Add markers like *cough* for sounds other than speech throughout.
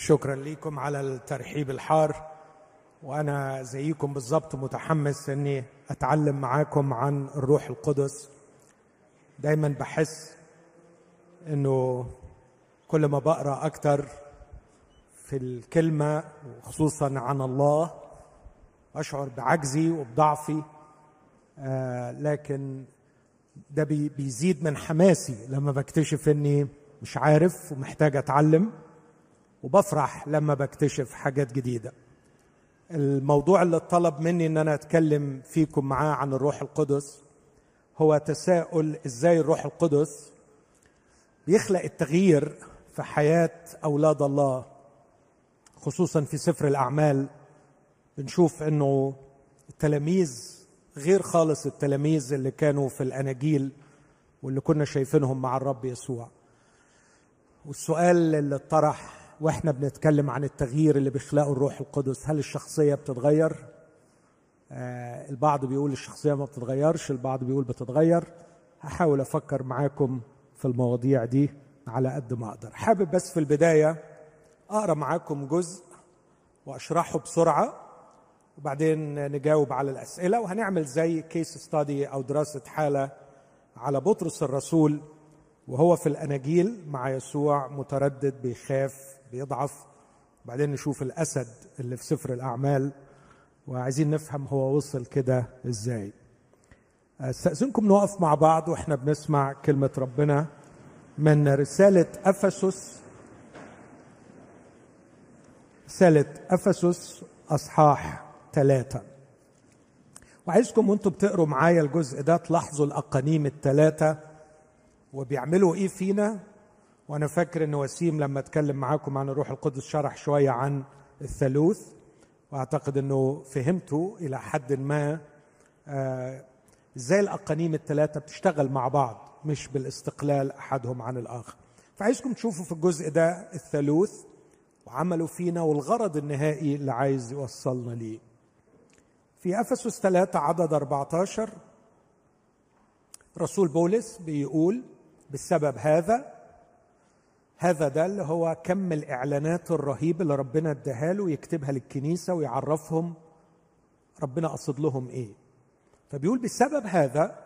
شكرا لكم على الترحيب الحار وأنا زيكم بالظبط متحمس إني أتعلم معاكم عن الروح القدس. دايما بحس إنه كل ما بقرأ أكتر في الكلمة وخصوصا عن الله أشعر بعجزي وبضعفي آه لكن ده بيزيد من حماسي لما بكتشف إني مش عارف ومحتاج أتعلم. وبفرح لما بكتشف حاجات جديدة. الموضوع اللي طلب مني إن أنا أتكلم فيكم معاه عن الروح القدس هو تساؤل إزاي الروح القدس بيخلق التغيير في حياة أولاد الله خصوصا في سفر الأعمال. بنشوف إنه التلاميذ غير خالص التلاميذ اللي كانوا في الأناجيل واللي كنا شايفينهم مع الرب يسوع. والسؤال اللي اتطرح وإحنا بنتكلم عن التغيير اللي بيخلقه الروح القدس. هل الشخصية بتتغير؟ آه البعض بيقول الشخصية ما بتتغيرش البعض بيقول بتتغير. هحاول أفكر معاكم في المواضيع دي على قد ما أقدر. حابب بس في البداية أقرأ معاكم جزء وأشرحه بسرعة وبعدين نجاوب على الأسئلة وهنعمل زي كيس ستادي أو دراسة حالة على بطرس الرسول وهو في الأناجيل مع يسوع متردد بيخاف بيضعف. وبعدين نشوف الأسد اللي في سفر الأعمال وعايزين نفهم هو وصل كده إزاي. أستأذنكم نقف مع بعض وإحنا بنسمع كلمة ربنا من رسالة أفسس رسالة أفسس أصحاح ثلاثة وعايزكم وأنتم بتقروا معايا الجزء ده تلاحظوا الأقانيم الثلاثه وبيعملوا إيه فينا؟ وأنا فاكر إن وسيم لما أتكلم معاكم عن الروح القدس شرح شوية عن الثالوث وأعتقد إنه فهمتوا إلى حد ما آه، إزاي الأقانيم الثلاثة بتشتغل مع بعض مش بالاستقلال أحدهم عن الآخر. فعايزكم تشوفوا في الجزء ده الثالوث وعملوا فينا والغرض النهائي اللي عايز يوصلنا ليه. في أفسس 3 عدد 14 رسول بولس بيقول بسبب هذا هذا ده اللي هو كم الإعلانات الرهيب اللي ربنا اداها له يكتبها للكنيسة ويعرفهم ربنا قصد لهم إيه. فبيقول بسبب هذا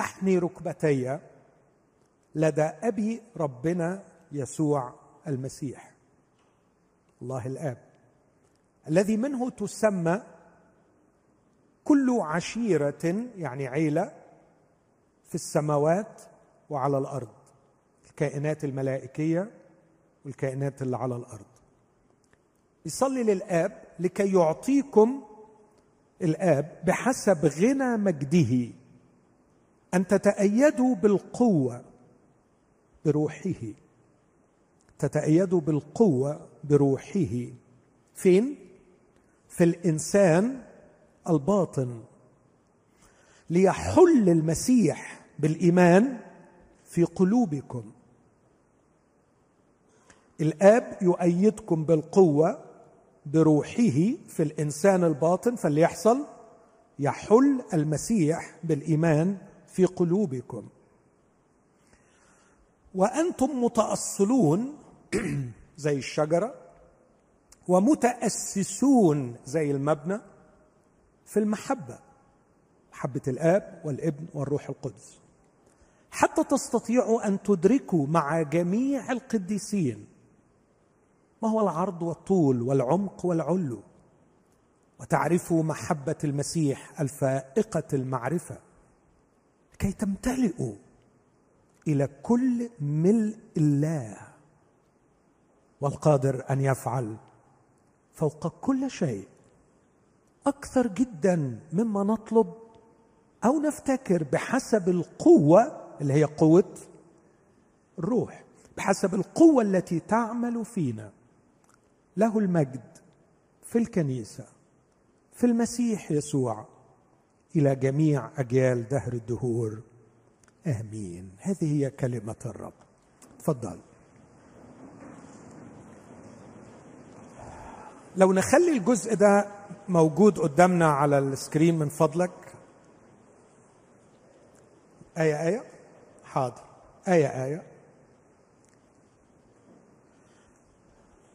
أحني ركبتي لدى أبي ربنا يسوع المسيح الله الآب الذي منه تسمى كل عشيرة يعني عيلة في السماوات وعلى الأرض. الكائنات الملائكية والكائنات اللي على الأرض. يصلي للآب لكي يعطيكم الآب بحسب غنى مجده أن تتأيدوا بالقوة بروحه. تتأيدوا بالقوة بروحه. فين؟ في الإنسان الباطن. ليحل المسيح بالإيمان في قلوبكم. الآب يؤيدكم بالقوة بروحه في الإنسان الباطن فاللي يحصل يحل المسيح بالإيمان في قلوبكم. وأنتم متأصلون *clears throat* زي الشجرة ومتأسسون زي المبنى في المحبة محبة الآب والابن والروح القدس. حتى تستطيعوا أن تدركوا مع جميع القديسين ما هو العرض والطول والعمق والعلو؟ وتعرفوا محبة المسيح الفائقة المعرفة. كي تمتلئوا إلى كل ملء الله. والقادر أن يفعل فوق كل شيء أكثر جدا مما نطلب أو نفتكر بحسب القوة اللي هي قوة الروح بحسب القوة التي تعمل فينا. له المجد في الكنيسة في المسيح يسوع إلى جميع أجيال دهر الدهور. آمين. هذه هي كلمة الرب. تفضل. لو نخلي الجزء ده موجود قدامنا على السكرين من فضلك. آية آية؟ حاضر. آية آية؟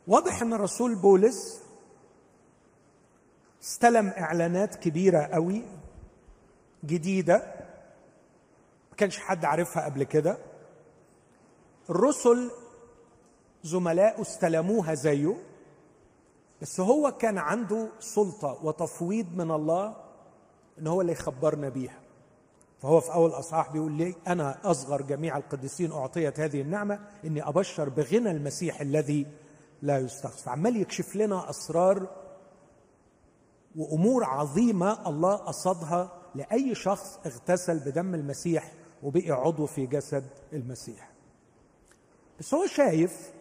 واضح إن الرسول بولس استلم إعلانات كبيرة قوي جديدة ما كانش حد عارفها قبل كده. الرسل زملائه استلموها زيه بس هو كان عنده سلطة وتفويض من الله إن هو اللي يخبرنا بيها. فهو في أول أصحاح بيقول لي أنا أصغر جميع القديسين أعطيت هذه النعمة إني أبشر بغنى المسيح الذي لا يستخفى عمال يكشف لنا أسرار وأمور عظيمة الله قصدها لأي شخص اغتسل بدم المسيح وبقي عضو في جسد المسيح. بس هو شايف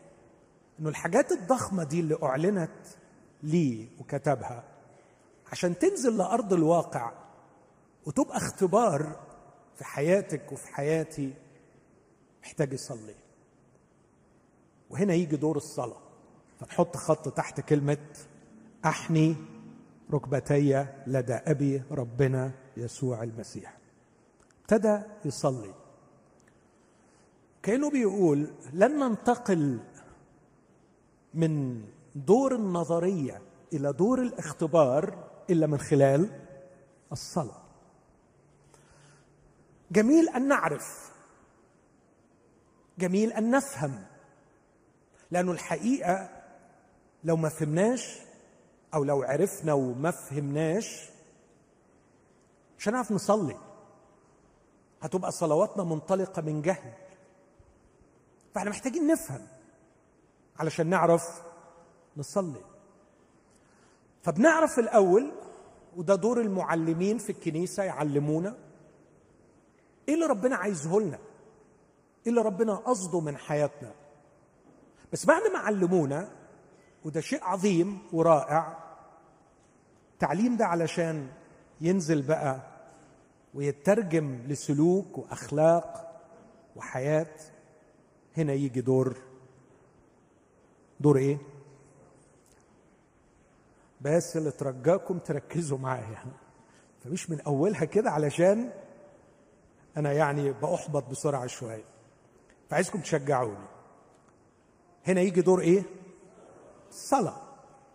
إنه الحاجات الضخمة دي اللي أعلنت ليه وكتبها عشان تنزل لأرض الواقع وتبقى اختبار في حياتك وفي حياتي محتاج يصلي. وهنا يجي دور الصلاة. فنحط خط تحت كلمة أحني ركبتي لدى أبي ربنا يسوع المسيح. ابتدى يصلي. كأنه بيقول لن ننتقل من دور النظرية إلى دور الاختبار إلا من خلال الصلاة. جميل أن نعرف. جميل أن نفهم. لأنه الحقيقة لو ما فهمناش أو لو عرفنا وما فهمناش مش هنعرف نصلي. هتبقى صلواتنا منطلقة من جهل. فإحنا محتاجين نفهم علشان نعرف نصلي. فبنعرف الأول وده دور المعلمين في الكنيسة يعلمونا إيه اللي ربنا عايزه لنا؟ إيه اللي ربنا قصده من حياتنا؟ بس بعد ما علمونا وده شيء عظيم ورائع. التعليم ده علشان ينزل بقى ويترجم لسلوك وأخلاق وحياة. هنا يجي دور. دور إيه؟ بس اللي ترجاكم تركزوا معايا. فمش من أولها كده علشان أنا يعني بأحبط بسرعة شوية. فعايزكم تشجعوني. هنا يجي دور إيه؟ الصلاه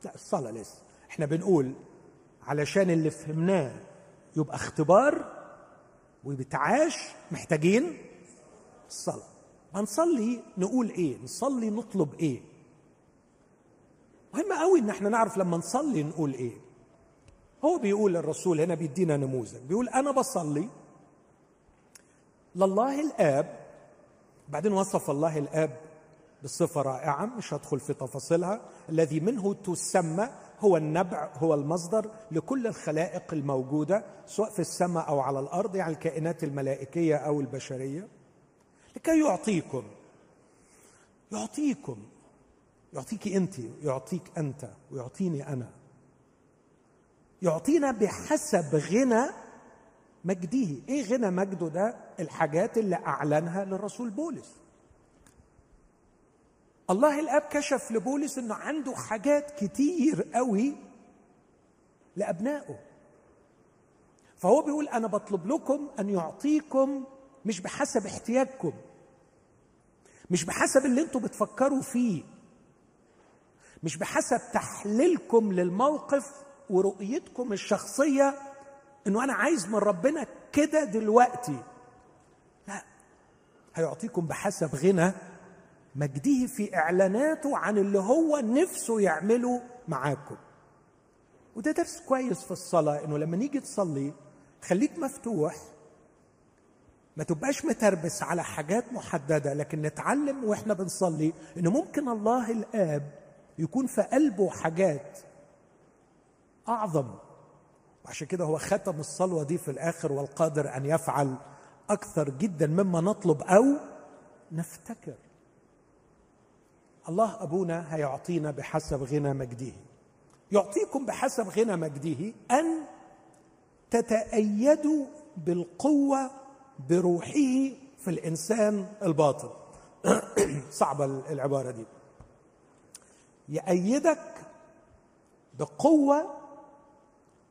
لا الصلاة لسه إحنا بنقول علشان اللي فهمناه يبقى اختبار وبتعاش محتاجين الصلاة. هنصلي نقول إيه؟ نصلي نطلب إيه؟ مهم قوي إن إحنا نعرف لما نصلي نقول إيه. هو بيقول الرسول هنا بيدينا نموذج. بيقول أنا بصلي لله الآب. بعدين وصف الله الآب بصفة رائعة مش هدخل في تفاصيلها. الذي منه تسمى هو النبع هو المصدر لكل الخلائق الموجودة سواء في السماء أو على الأرض يعني الكائنات الملائكية أو البشرية. لكي يعطيكم يعطيكم يعطيك أنت يعطيك أنت ويعطيني أنا. يعطينا بحسب غنى مجده. إيه غنى مجده ده؟ الحاجات اللي أعلنها للرسول بولس. الله الاب كشف لبولس انه عنده حاجات كتير قوي لابنائه. فهو بيقول أنا بطلب لكم ان يعطيكم مش بحسب احتياجكم مش بحسب اللي أنتوا بتفكروا فيه مش بحسب تحليلكم للموقف ورؤيتكم الشخصية انه أنا عايز من ربنا كده دلوقتي. لا هيعطيكم بحسب غنى مجده في إعلاناته عن اللي هو نفسه يعمله معاكم. وده درس كويس في الصلاة إنه لما نيجي تصلي خليك مفتوح ما تبقاش متربس على حاجات محددة لكن نتعلم وإحنا بنصلي ان ممكن الله الآب يكون في قلبه حاجات أعظم. وعشان كده هو ختم الصلوة دي في الآخر والقادر أن يفعل أكثر جدا مما نطلب أو نفتكر. الله أبونا هيعطينا بحسب غنى مجده. يعطيكم بحسب غنى مجده أن تتأيدوا بالقوة بروحه في الإنسان الباطن. *clears throat* صعبة العبارة دي. يأيدك بقوة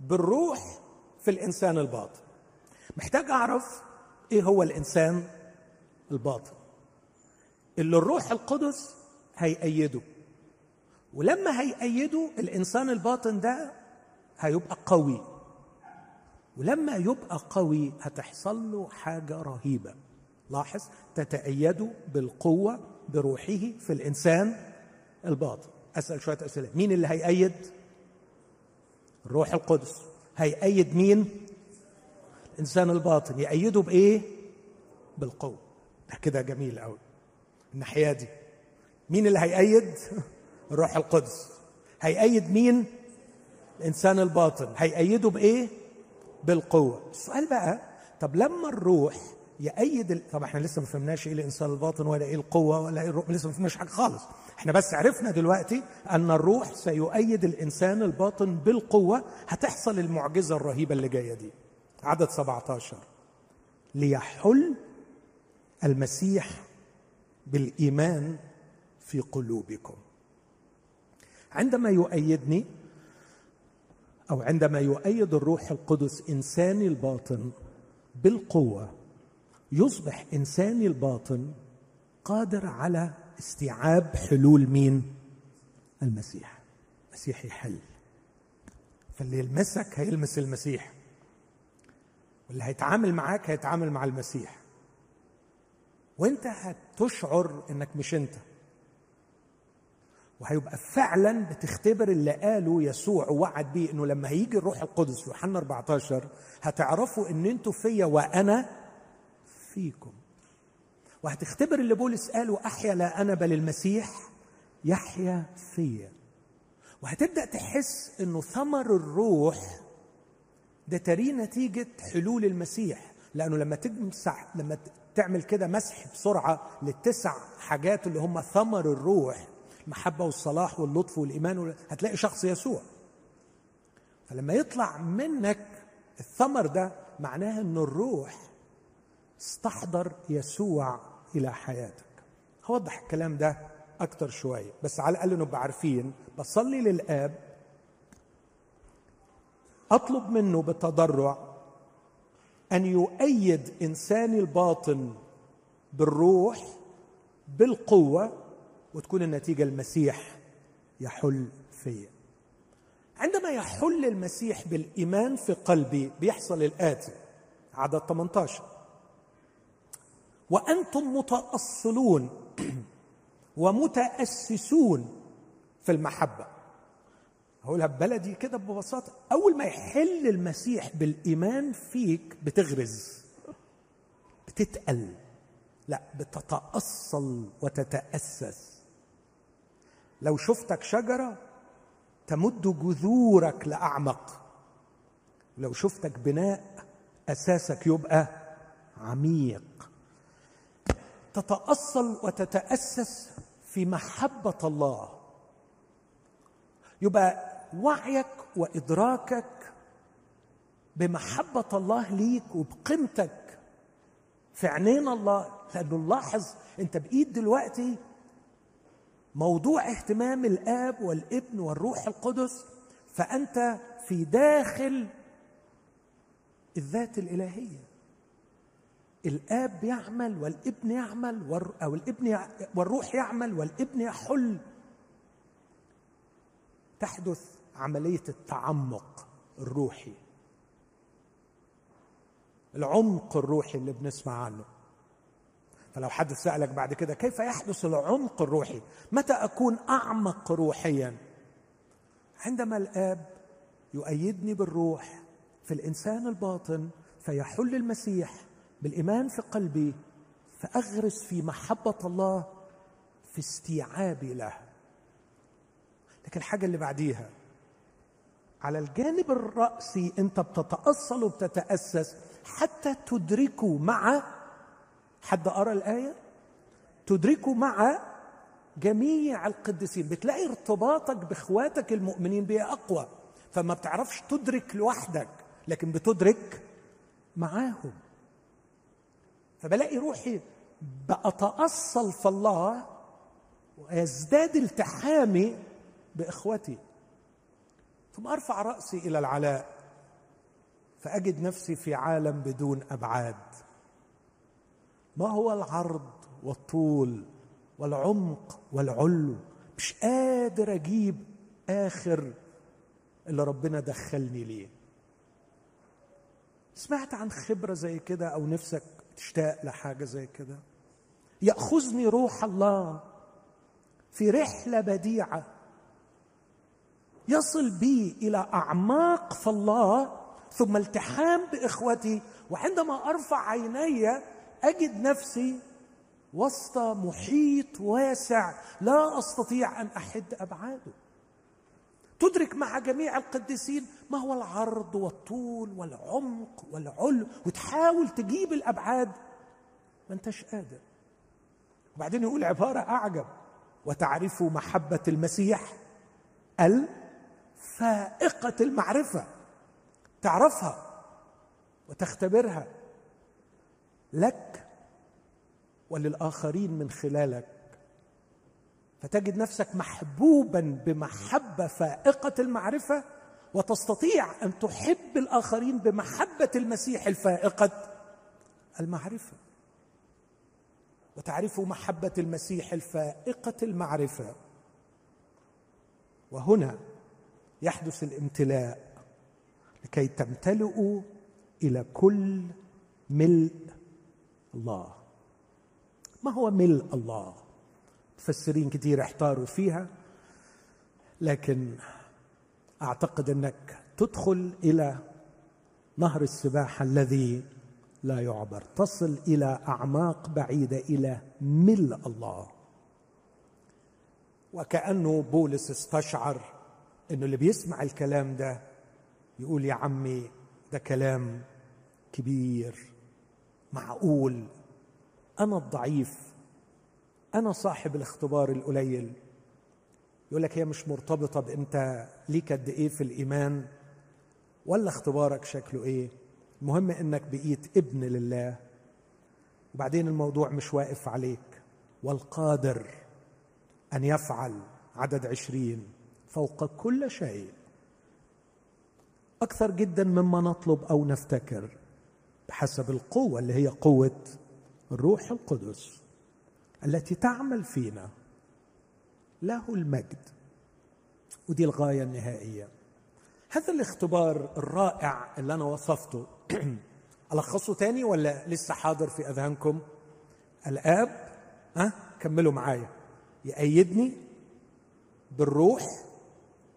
بالروح في الإنسان الباطن. محتاج أعرف إيه هو الإنسان الباطن؟ اللي الروح القدس هيأيده. ولما هيأيده الإنسان الباطن ده هيبقى قوي. ولما يبقى قوي هتحصل له حاجة رهيبة. لاحظ تتأيد بالقوة بروحه في الإنسان الباطن. أسأل شوية أسئلة. مين اللي هيأيد؟ الروح القدس. هيأيد مين؟ الإنسان الباطن. يأيده بإيه؟ بالقوة. ده كده جميل قوي الناحية دي. مين اللي هيأيد؟ الروح القدس. هيأيد مين؟ الإنسان الباطن. هيأيده بإيه؟ بالقوة. السؤال بقى طب لما الروح يأيد ال... طب إحنا لسه ما فهمناش إيه الإنسان الباطن ولا إيه القوة ولا إيه الروح لسه ما فهمناش حاجة خالص. إحنا بس عرفنا دلوقتي أن الروح سيؤيد الإنسان الباطن بالقوة هتحصل المعجزة الرهيبة اللي جاية دي. عدد 17 ليحل المسيح بالإيمان في قلوبكم. عندما يؤيدني أو عندما يؤيد الروح القدس انساني الباطن بالقوة يصبح انساني الباطن قادر على استيعاب حلول مين؟ المسيح. المسيح يحل. فاللي يلمسك هيلمس المسيح. واللي هيتعامل معاك هيتعامل مع المسيح. وانت هتشعر إنك مش انت. وهيبقى فعلا بتختبر اللي قاله يسوع ووعد بيه إنه لما هيجي الروح القدس يوحنا 14 هتعرفوا إن أنتوا فيا وأنا فيكم. وهتختبر اللي بولس قاله أحيا لا أنا بل المسيح يحيا فيا. وهتبدأ تحس إنه ثمر الروح ده تري نتيجة حلول المسيح. لأنه لما تمسح لما تعمل كده مسح بسرعة للتسع حاجات اللي هم ثمر الروح المحبة والصلاح واللطف والإيمان هتلاقي شخص يسوع. فلما يطلع منك الثمر ده معناه إن الروح استحضر يسوع إلى حياتك. هوضح الكلام ده أكتر شوية بس على الأقل نبقى عارفين. بصلي للآب. أطلب منه بتضرع أن يؤيد انساني الباطن بالروح بالقوة وتكون النتيجة المسيح يحل فيا. عندما يحل المسيح بالإيمان في قلبي بيحصل الاتي عدد 18 وأنتم متأصلون *clears throat* ومتأسسون في المحبة. هقولها ببلدي كده ببساطة. أول ما يحل المسيح بالإيمان فيك بتغرز بتتقل. لا بتتأصل وتتأسس. لو شفتك شجرة تمد جذورك لأعمق. لو شفتك بناء أساسك يبقى عميق. تتأصل وتتأسس في محبة الله. يبقى وعيك وإدراكك بمحبة الله ليك وبقيمتك في عينين الله. لأنه نلاحظ أنت بإيد دلوقتي موضوع اهتمام الآب والابن والروح القدس فأنت في داخل الذات الإلهية. الآب يعمل والابن يعمل أو الابن والروح يعمل والابن يحل. تحدث عملية التعمق الروحي العمق الروحي اللي بنسمع عنه. فلو حد سألك بعد كده كيف يحدث العمق الروحي؟ متى أكون أعمق روحيا؟ عندما الآب يؤيدني بالروح في الإنسان الباطن فيحل المسيح بالإيمان في قلبي فأغرس في محبة الله في استيعابي له. لكن الحاجة اللي بعديها على الجانب الرأسي أنت بتتأصل وبتتأسس حتى تدركوا مع حد قرأ الآية؟ تدركوا مع جميع القديسين. بتلاقي ارتباطك بإخواتك المؤمنين بيه أقوى. فما بتعرفش تدرك لوحدك لكن بتدرك معاهم. فبلاقي روحي بأتأصل في الله ويزداد التحامي بإخوتي ثم أرفع رأسي إلى العلاء فأجد نفسي في عالم بدون أبعاد. ما هو العرض والطول والعمق والعلو؟ مش قادر أجيب آخر اللي ربنا دخلني ليه. سمعت عن خبرة زي كده أو نفسك تشتاق لحاجة زي كده؟ يأخذني روح الله في رحلة بديعة يصل بي إلى أعماق في الله ثم التحام بإخوتي وعندما أرفع عيني أجد نفسي وسط محيط واسع لا أستطيع أن أحد أبعاده. تدرك مع جميع القديسين ما هو العرض والطول والعمق والعلو وتحاول تجيب الأبعاد. ما أنتش قادر. وبعدين يقول عبارة أعجب. وتعرف محبة المسيح؟ الفائقة المعرفة. تعرفها وتختبرها. لك وللآخرين من خلالك. فتجد نفسك محبوبا بمحبة فائقة المعرفة وتستطيع أن تحب الآخرين بمحبة المسيح الفائقة المعرفة. وتعرف محبة المسيح الفائقة المعرفة. وهنا يحدث الامتلاء لكي تمتلئوا إلى كل ملء الله. ما هو ملء الله؟ مفسرين كثير احتاروا فيها لكن أعتقد أنك تدخل إلى نهر السباحه الذي لا يعبر. تصل إلى أعماق بعيدة إلى ملء الله. وكأنه بولس استشعر إنه اللي بيسمع الكلام ده يقول يا عمي ده كلام كبير. معقول؟ أنا الضعيف. أنا صاحب الاختبار القليل. يقول لك هي مش مرتبطة بأنت ليك قد إيه في الإيمان ولا اختبارك شكله إيه؟ المهم إنك بقيت ابن لله. وبعدين الموضوع مش واقف عليك. والقادر أن يفعل عدد عشرين فوق كل شيء. أكثر جدا مما نطلب أو نفتكر. بحسب القوة اللي هي قوة الروح القدس التي تعمل فينا. له المجد. ودي الغاية النهائية. هذا الاختبار الرائع اللي أنا وصفته. *clears throat* ألخصه تاني ولا لسه حاضر في أذهانكم؟ الآب ها كملوا معايا. يأيدني بالروح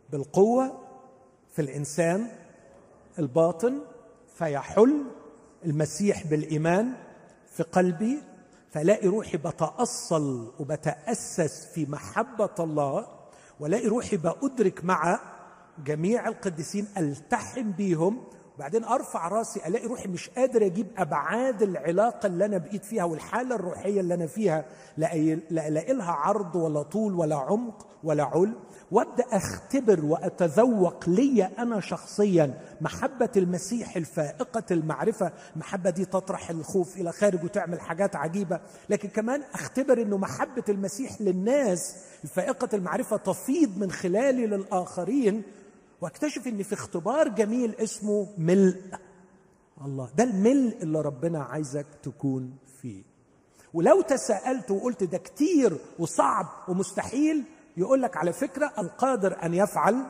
بالقوة في الإنسان الباطن فيحل المسيح بالإيمان في قلبي فلاقي روحي بتأصل وبتأسس في محبة الله ولاقي روحي بأدرك مع جميع القديسين ألتحم بيهم وبعدين أرفع راسي ألاقي روحي مش قادر أجيب أبعاد العلاقة اللي أنا بقيت فيها والحالة الروحية اللي أنا فيها لا الاقي لها عرض ولا طول ولا عمق ولا عل وأبدأ أختبر وأتذوق لي أنا شخصيا. محبة المسيح الفائقة المعرفة. المحبة دي تطرح الخوف إلى خارج وتعمل حاجات عجيبة. لكن كمان أختبر إنه محبة المسيح للناس الفائقة المعرفة تفيض من خلالي للآخرين. واكتشف إن في اختبار جميل اسمه ملء الله. ده الملء اللي ربنا عايزك تكون فيه. ولو تساءلت وقلت ده كتير وصعب ومستحيل يقول لك على فكرة القادر أن يفعل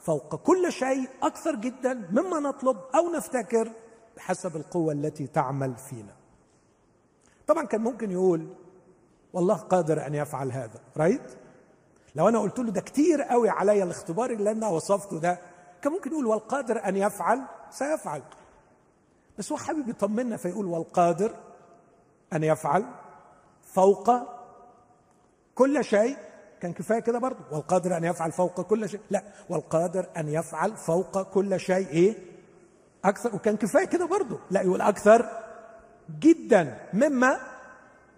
فوق كل شيء أكثر جدا مما نطلب أو نفتكر بحسب القوة التي تعمل فينا. طبعا كان ممكن يقول والله قادر أن يفعل هذا رايت لو أنا قلت له ده كتير قوي عليا الاختبار اللي أنا وصفته ده كان ممكن يقول والقادر أن يفعل؟ سيفعل. بس هو حابب يطمنا فيقول والقادر أن يفعل فوق كل شيء. كان كفاية كده برضه. والقادر أن يفعل فوق كل شيء. لا والقادر أن يفعل فوق كل شيء إيه؟ أكثر. وكان كفاية كده برضه. لا يقول أكثر جدا. مما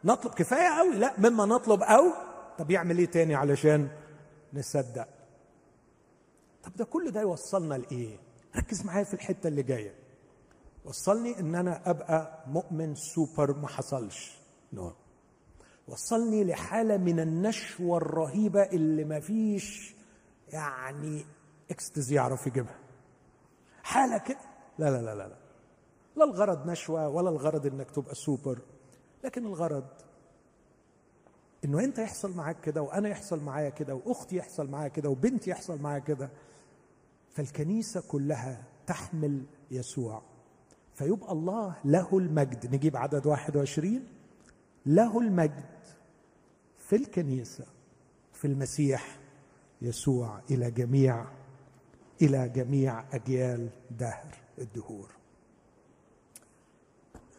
نطلب. كفاية قوي. لا مما نطلب أو طب يعمل إيه تاني علشان نصدق؟ طب ده كل ده يوصلنا لإيه؟ ركز معايا في الحتة اللي جاية. وصلني إن أنا أبقى مؤمن سوبر ما حصلش. نو. وصلني لحالة من النشوة الرهيبة اللي ما فيش يعني اكستزي يعرف يجيبها. حالة كده لا لا لا لا. لا الغرض نشوة ولا الغرض إنك تبقى سوبر لكن الغرض إنه أنت يحصل معاك كده وأنا يحصل معايا كده وأختي يحصل معايا كده وبنتي يحصل معايا كده. فالكنيسة كلها تحمل يسوع. فيبقى الله له المجد. نجيب عدد 21 له المجد في الكنيسة في المسيح يسوع إلى جميع إلى جميع أجيال دهر الدهور.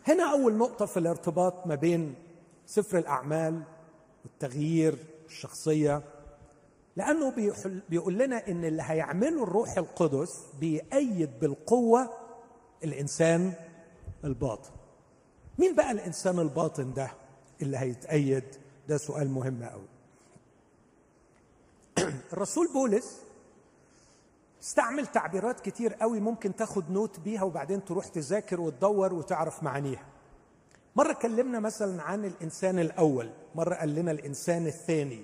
هنا أول نقطة في الارتباط ما بين سفر الأعمال والتغيير الشخصية. لأنه بيقول لنا إن اللي هيعمله الروح القدس بيأيد بالقوة الإنسان الباطن. مين بقى الإنسان الباطن ده اللي هيتأيد؟ ده سؤال مهم قوي *clears throat* الرسول بولس استعمل تعبيرات كتير قوي ممكن تاخد نوت بيها وبعدين تروح تذاكر وتدور وتعرف معانيها. مرة كلمنا مثلا عن الإنسان الأول مرة قال لنا الإنسان الثاني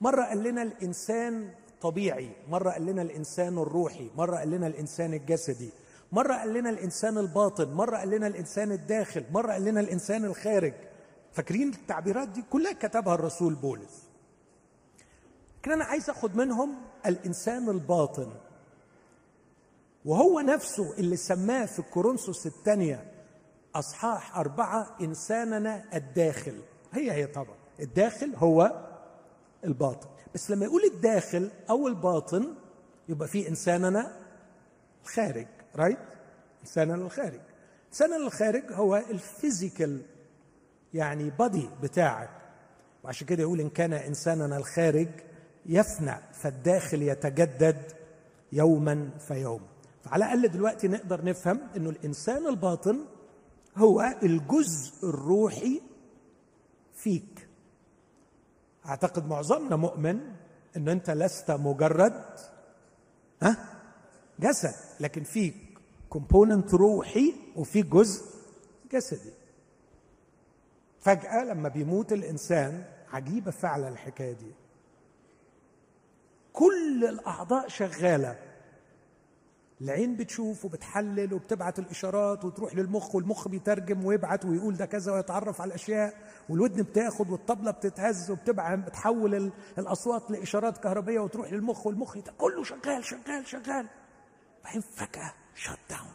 مرة قال لنا الإنسان طبيعي مرة قال لنا الإنسان الروحي مرة قال لنا الإنسان الجسدي مرة قال لنا الإنسان الباطن مرة قال لنا الإنسان الداخل مرة قال لنا الإنسان الخارج. فاكرين التعبيرات دي؟ كلها كتبها الرسول بولس. لكن أنا عايز أخد منهم الإنسان الباطن وهو نفسه اللي سماه في كورنثوس الثانية أصحاح أربعة إنساننا الداخل. هي هي طبعا. الداخل هو الباطن. بس لما يقول الداخل أو الباطن يبقى في إنساننا الخارج right إنساننا الخارج. إنساننا الخارج هو ال physical يعني body بتاعك. وعشان كده يقول إن كان إنساننا الخارج يفنى فالداخل يتجدد يوما فيوم. فعلى الأقل دلوقتي نقدر نفهم إنه الإنسان الباطن هو الجزء الروحي فيك. أعتقد معظمنا مؤمن إن أنت لست مجرد ها؟ جسد لكن فيك كومبوننت روحي وفي جزء جسدي. فجأة لما بيموت الإنسان عجيبة فعلا الحكاية دي. كل الأعضاء شغالة. العين بتشوف وبتحلل وبتبعت الإشارات وتروح للمخ والمخ بيترجم ويبعت ويقول ده كذا ويتعرف على الأشياء والودن بتاخد والطبلة بتتهز وبتبعت بتحول الأصوات لإشارات كهربية وتروح للمخ والمخ كله شغال شغال شغال. بعدين فجأة shut down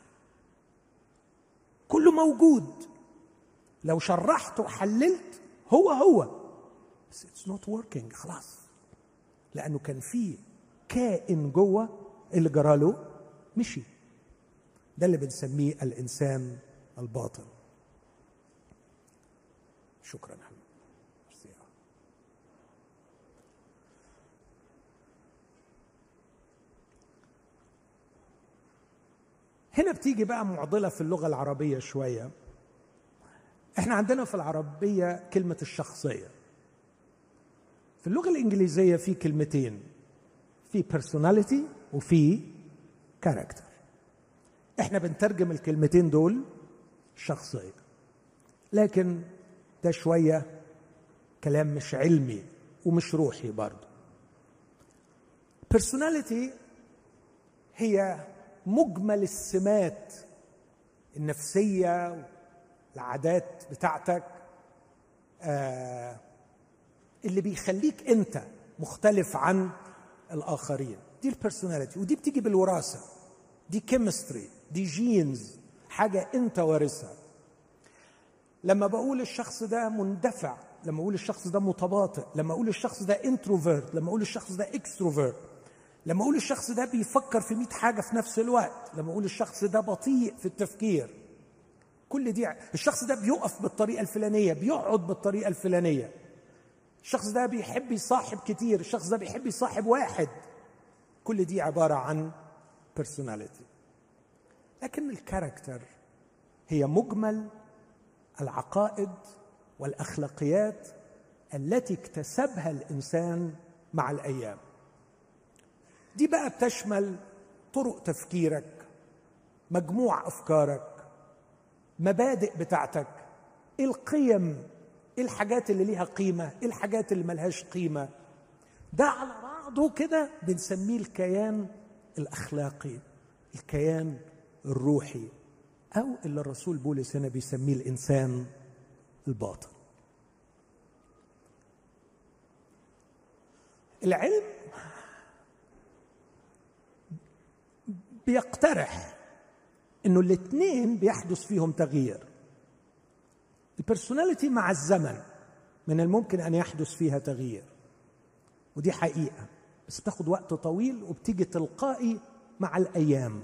كله موجود. لو شرحت وحللت هو هو. بس it's not working خلاص. لأنه كان في كائن جوه اللي جراله مشي. ده اللي بنسميه الإنسان الباطن. شكرا حبيبي. هنا بتيجي بقى معضلة في اللغة العربية شوية. إحنا عندنا في العربية كلمة الشخصية. في اللغة الإنجليزية في كلمتين في personality وفي كاركتر إحنا بنترجم الكلمتين دول شخصية. لكن ده شوية كلام مش علمي ومش روحي برضه. Personality هي مجمل السمات النفسية العادات بتاعتك آه اللي بيخليك أنت مختلف عن الآخرين. دي ال personality ودي بتيجي بالوراثة. دي chemistry دي genes حاجة انت وارثها. لما بقول الشخص ده مندفع لما أقول الشخص ده متباطئ لما أقول الشخص ده introvert لما أقول الشخص ده extrovert لما أقول الشخص ده بيفكر في 100 حاجة في نفس الوقت لما أقول الشخص ده بطيء في التفكير. كل دي الشخص ده بيقف بالطريقة الفلانية بيقعد بالطريقة الفلانية. الشخص ده بيحب يصاحب كتير الشخص ده بيحب يصاحب واحد. كل دي عبارة عن personality. لكن الكاركتر هي مجمل العقائد والأخلاقيات التي اكتسبها الإنسان مع الأيام. دي بقى بتشمل طرق تفكيرك مجموع أفكارك مبادئ بتاعتك القيم الحاجات اللي ليها إيه الحاجات اللي ملهاش قيمة. ده على بعضه كده بنسميه الكيان الأخلاقي الكيان الروحي أو اللي الرسول بولس هنا بيسميه الإنسان الباطن. العلم بيقترح إنه الاثنين بيحدث فيهم تغيير. البرسوناليتي مع الزمن من الممكن أن يحدث فيها تغيير ودي حقيقة. بس بتاخد وقت طويل وبتيجي تلقائي مع الأيام.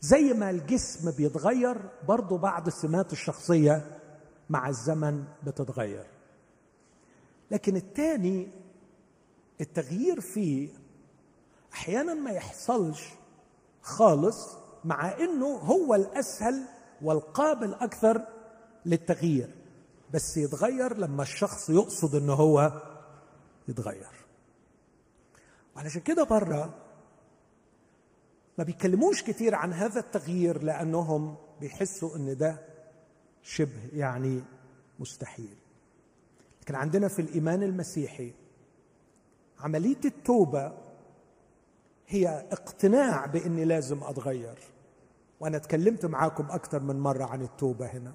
زي ما الجسم بيتغير برضه بعض السمات الشخصية مع الزمن بتتغير. لكن الثاني التغيير فيه أحيانا ما يحصلش خالص مع إنه هو الأسهل والقابل أكثر للتغيير بس يتغير لما الشخص يقصد إنه هو يتغير. وعلشان كده بره ما بيتكلموش كتير عن هذا التغيير لأنهم بيحسوا إن ده شبه يعني مستحيل. لكن عندنا في الإيمان المسيحي عملية التوبة هي اقتناع بإني لازم أتغير وأنا اتكلمت معاكم أكثر من مرة عن التوبة هنا.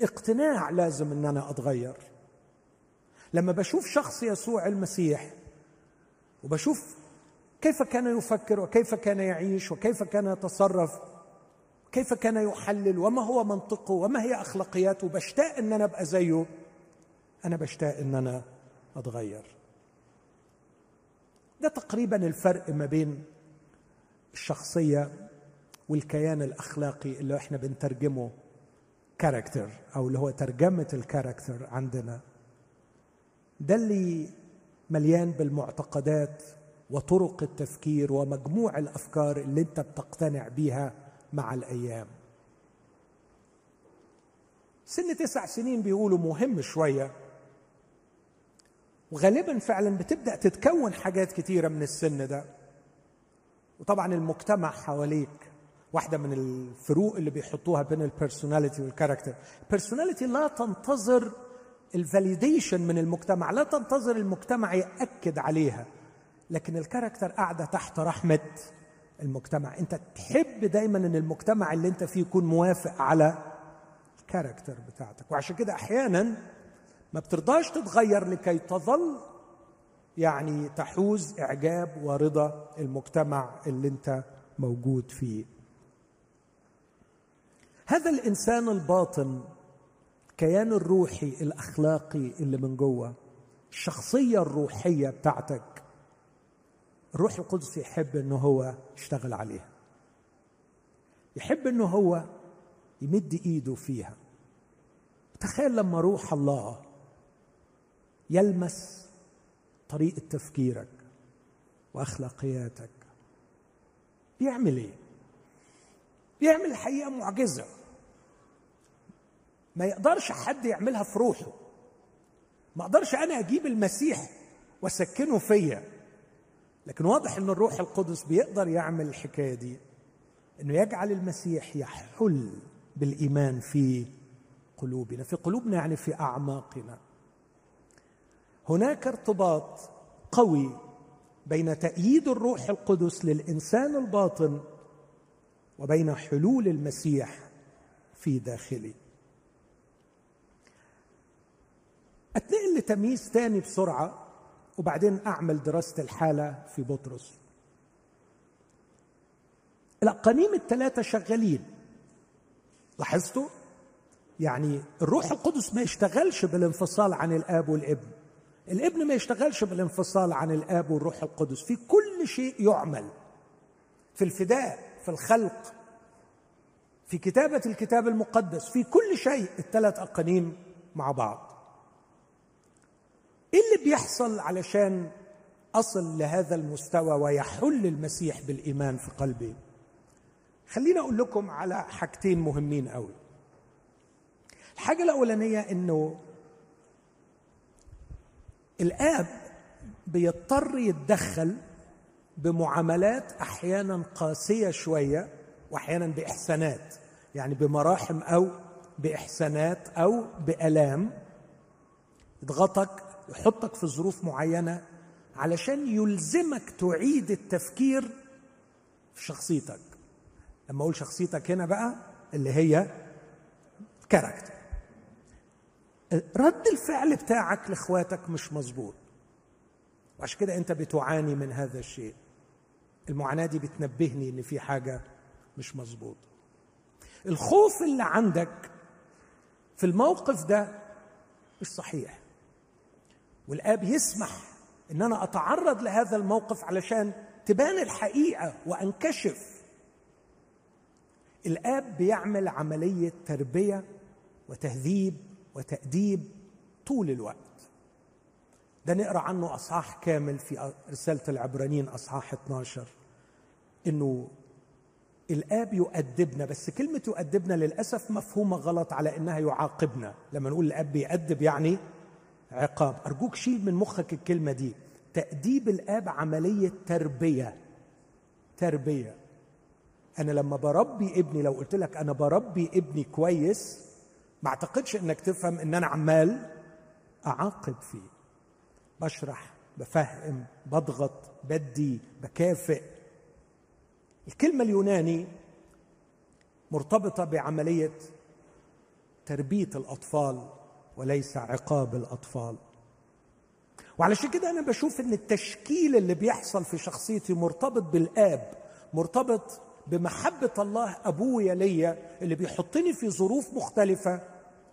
اقتناع لازم إن أنا أتغير. لما بشوف شخص يسوع المسيح وبشوف كيف كان يفكر وكيف كان يعيش وكيف كان يتصرف كيف كان يحلل وما هو منطقه وما هي أخلاقياته. بشتاق إن أنا أبقى زيه. أنا بشتاق إن أنا أتغير. ده تقريبا الفرق ما بين الشخصية والكيان الأخلاقي اللي إحنا بنترجمه character أو اللي هو ترجمة ال character عندنا. ده اللي مليان بالمعتقدات وطرق التفكير ومجموع الأفكار اللي انت بتقتنع بيها مع الأيام. سن تسع سنين بيقولوا مهم شوية. وغالبا فعلا بتبدأ تتكون حاجات كتيرة من السن ده. وطبعا المجتمع حواليك واحدة من الفروق اللي بيحطوها بين ال personality وال character ال personality لا تنتظر ال validation من المجتمع. لا تنتظر المجتمع يأكد عليها لكن ال character قاعدة تحت رحمة المجتمع. أنت تحب دايما إن المجتمع اللي أنت فيه يكون موافق على الكاركتر بتاعتك. وعشان كده أحيانا ما بترضاش تتغير لكي تظل يعني تحوز إعجاب ورضا المجتمع اللي أنت موجود فيه. هذا الإنسان الباطن الكيان الروحي الأخلاقي اللي من جوه الشخصية الروحية بتاعتك. الروح القدس يحب إنه هو يشتغل عليها. يحب إنه هو يمد إيده فيها. تخيل لما روح الله يلمس طريقة تفكيرك وأخلاقياتك. بيعمل إيه؟ بيعمل الحقيقة معجزة. ما يقدرش حد يعملها في روحه. ما أقدرش أنا أجيب المسيح واسكنه فيا. لكن واضح إن الروح القدس بيقدر يعمل الحكاية دي إنه يجعل المسيح يحل بالإيمان في قلوبنا في قلوبنا يعني في أعماقنا. هناك ارتباط قوي بين تأييد الروح القدس للإنسان الباطن وبين حلول المسيح في داخلي. أتنقل لتمييز تاني بسرعة وبعدين أعمل دراسة الحالة في بطرس. الاقانيم الثلاثه شغالين. لاحظتوا؟ يعني الروح القدس ما يشتغلش بالانفصال عن الآب والابن. الابن ما يشتغلش بالانفصال عن الآب والروح القدس. في كل شيء يعمل. في الفداء في الخلق في كتابة الكتاب المقدس في كل شيء. الثلاث اقانيم مع بعض. إيه اللي بيحصل علشان أصل لهذا المستوى ويحل المسيح بالإيمان في قلبي؟ خليني أقول لكم على حاجتين مهمين قوي الحاجة الأولانية إنه الآب بيضطر يتدخل بمعاملات أحيانا قاسية شوية وأحيانا بإحسانات يعني بمراحم أو بإحسانات أو بألام يضغطك يحطك في ظروف معينة علشان يلزمك تعيد التفكير في شخصيتك. لما أقول شخصيتك هنا بقى اللي هي كاركتر رد الفعل بتاعك لإخواتك مش مظبوط. وعشان كده أنت بتعاني من هذا الشيء. المعاناة دي بتنبهني إن في حاجة مش مظبوطه الخوف اللي عندك في الموقف ده مش صحيح. والآب يسمح إن أنا أتعرض لهذا الموقف علشان تبان الحقيقة وأنكشف. الآب بيعمل عملية تربية وتهذيب وتأديب طول الوقت. ده نقرأ عنه أصحاح كامل في رسالة العبرانيين أصحاح 12 إنه الآب يؤدبنا بس كلمة يؤدبنا للأسف مفهومة غلط على إنها يعاقبنا. لما نقول الآب بيأدب يعني عقاب. أرجوك شيل من مخك الكلمة دي. تأديب الآب عملية تربية. تربية. أنا لما بربي ابني لو قلت لك أنا بربي ابني كويس ما أعتقدش إنك تفهم إن أنا عمال أعاقب فيه. بشرح بفهم بضغط بدي بكافئ. الكلمة اليوناني مرتبطة بعملية تربية الأطفال. وليس عقاب الأطفال. وعلشان كده أنا بشوف إن التشكيل اللي بيحصل في شخصيتي مرتبط بالآب مرتبط بمحبة الله أبويا ليا اللي بيحطني في ظروف مختلفة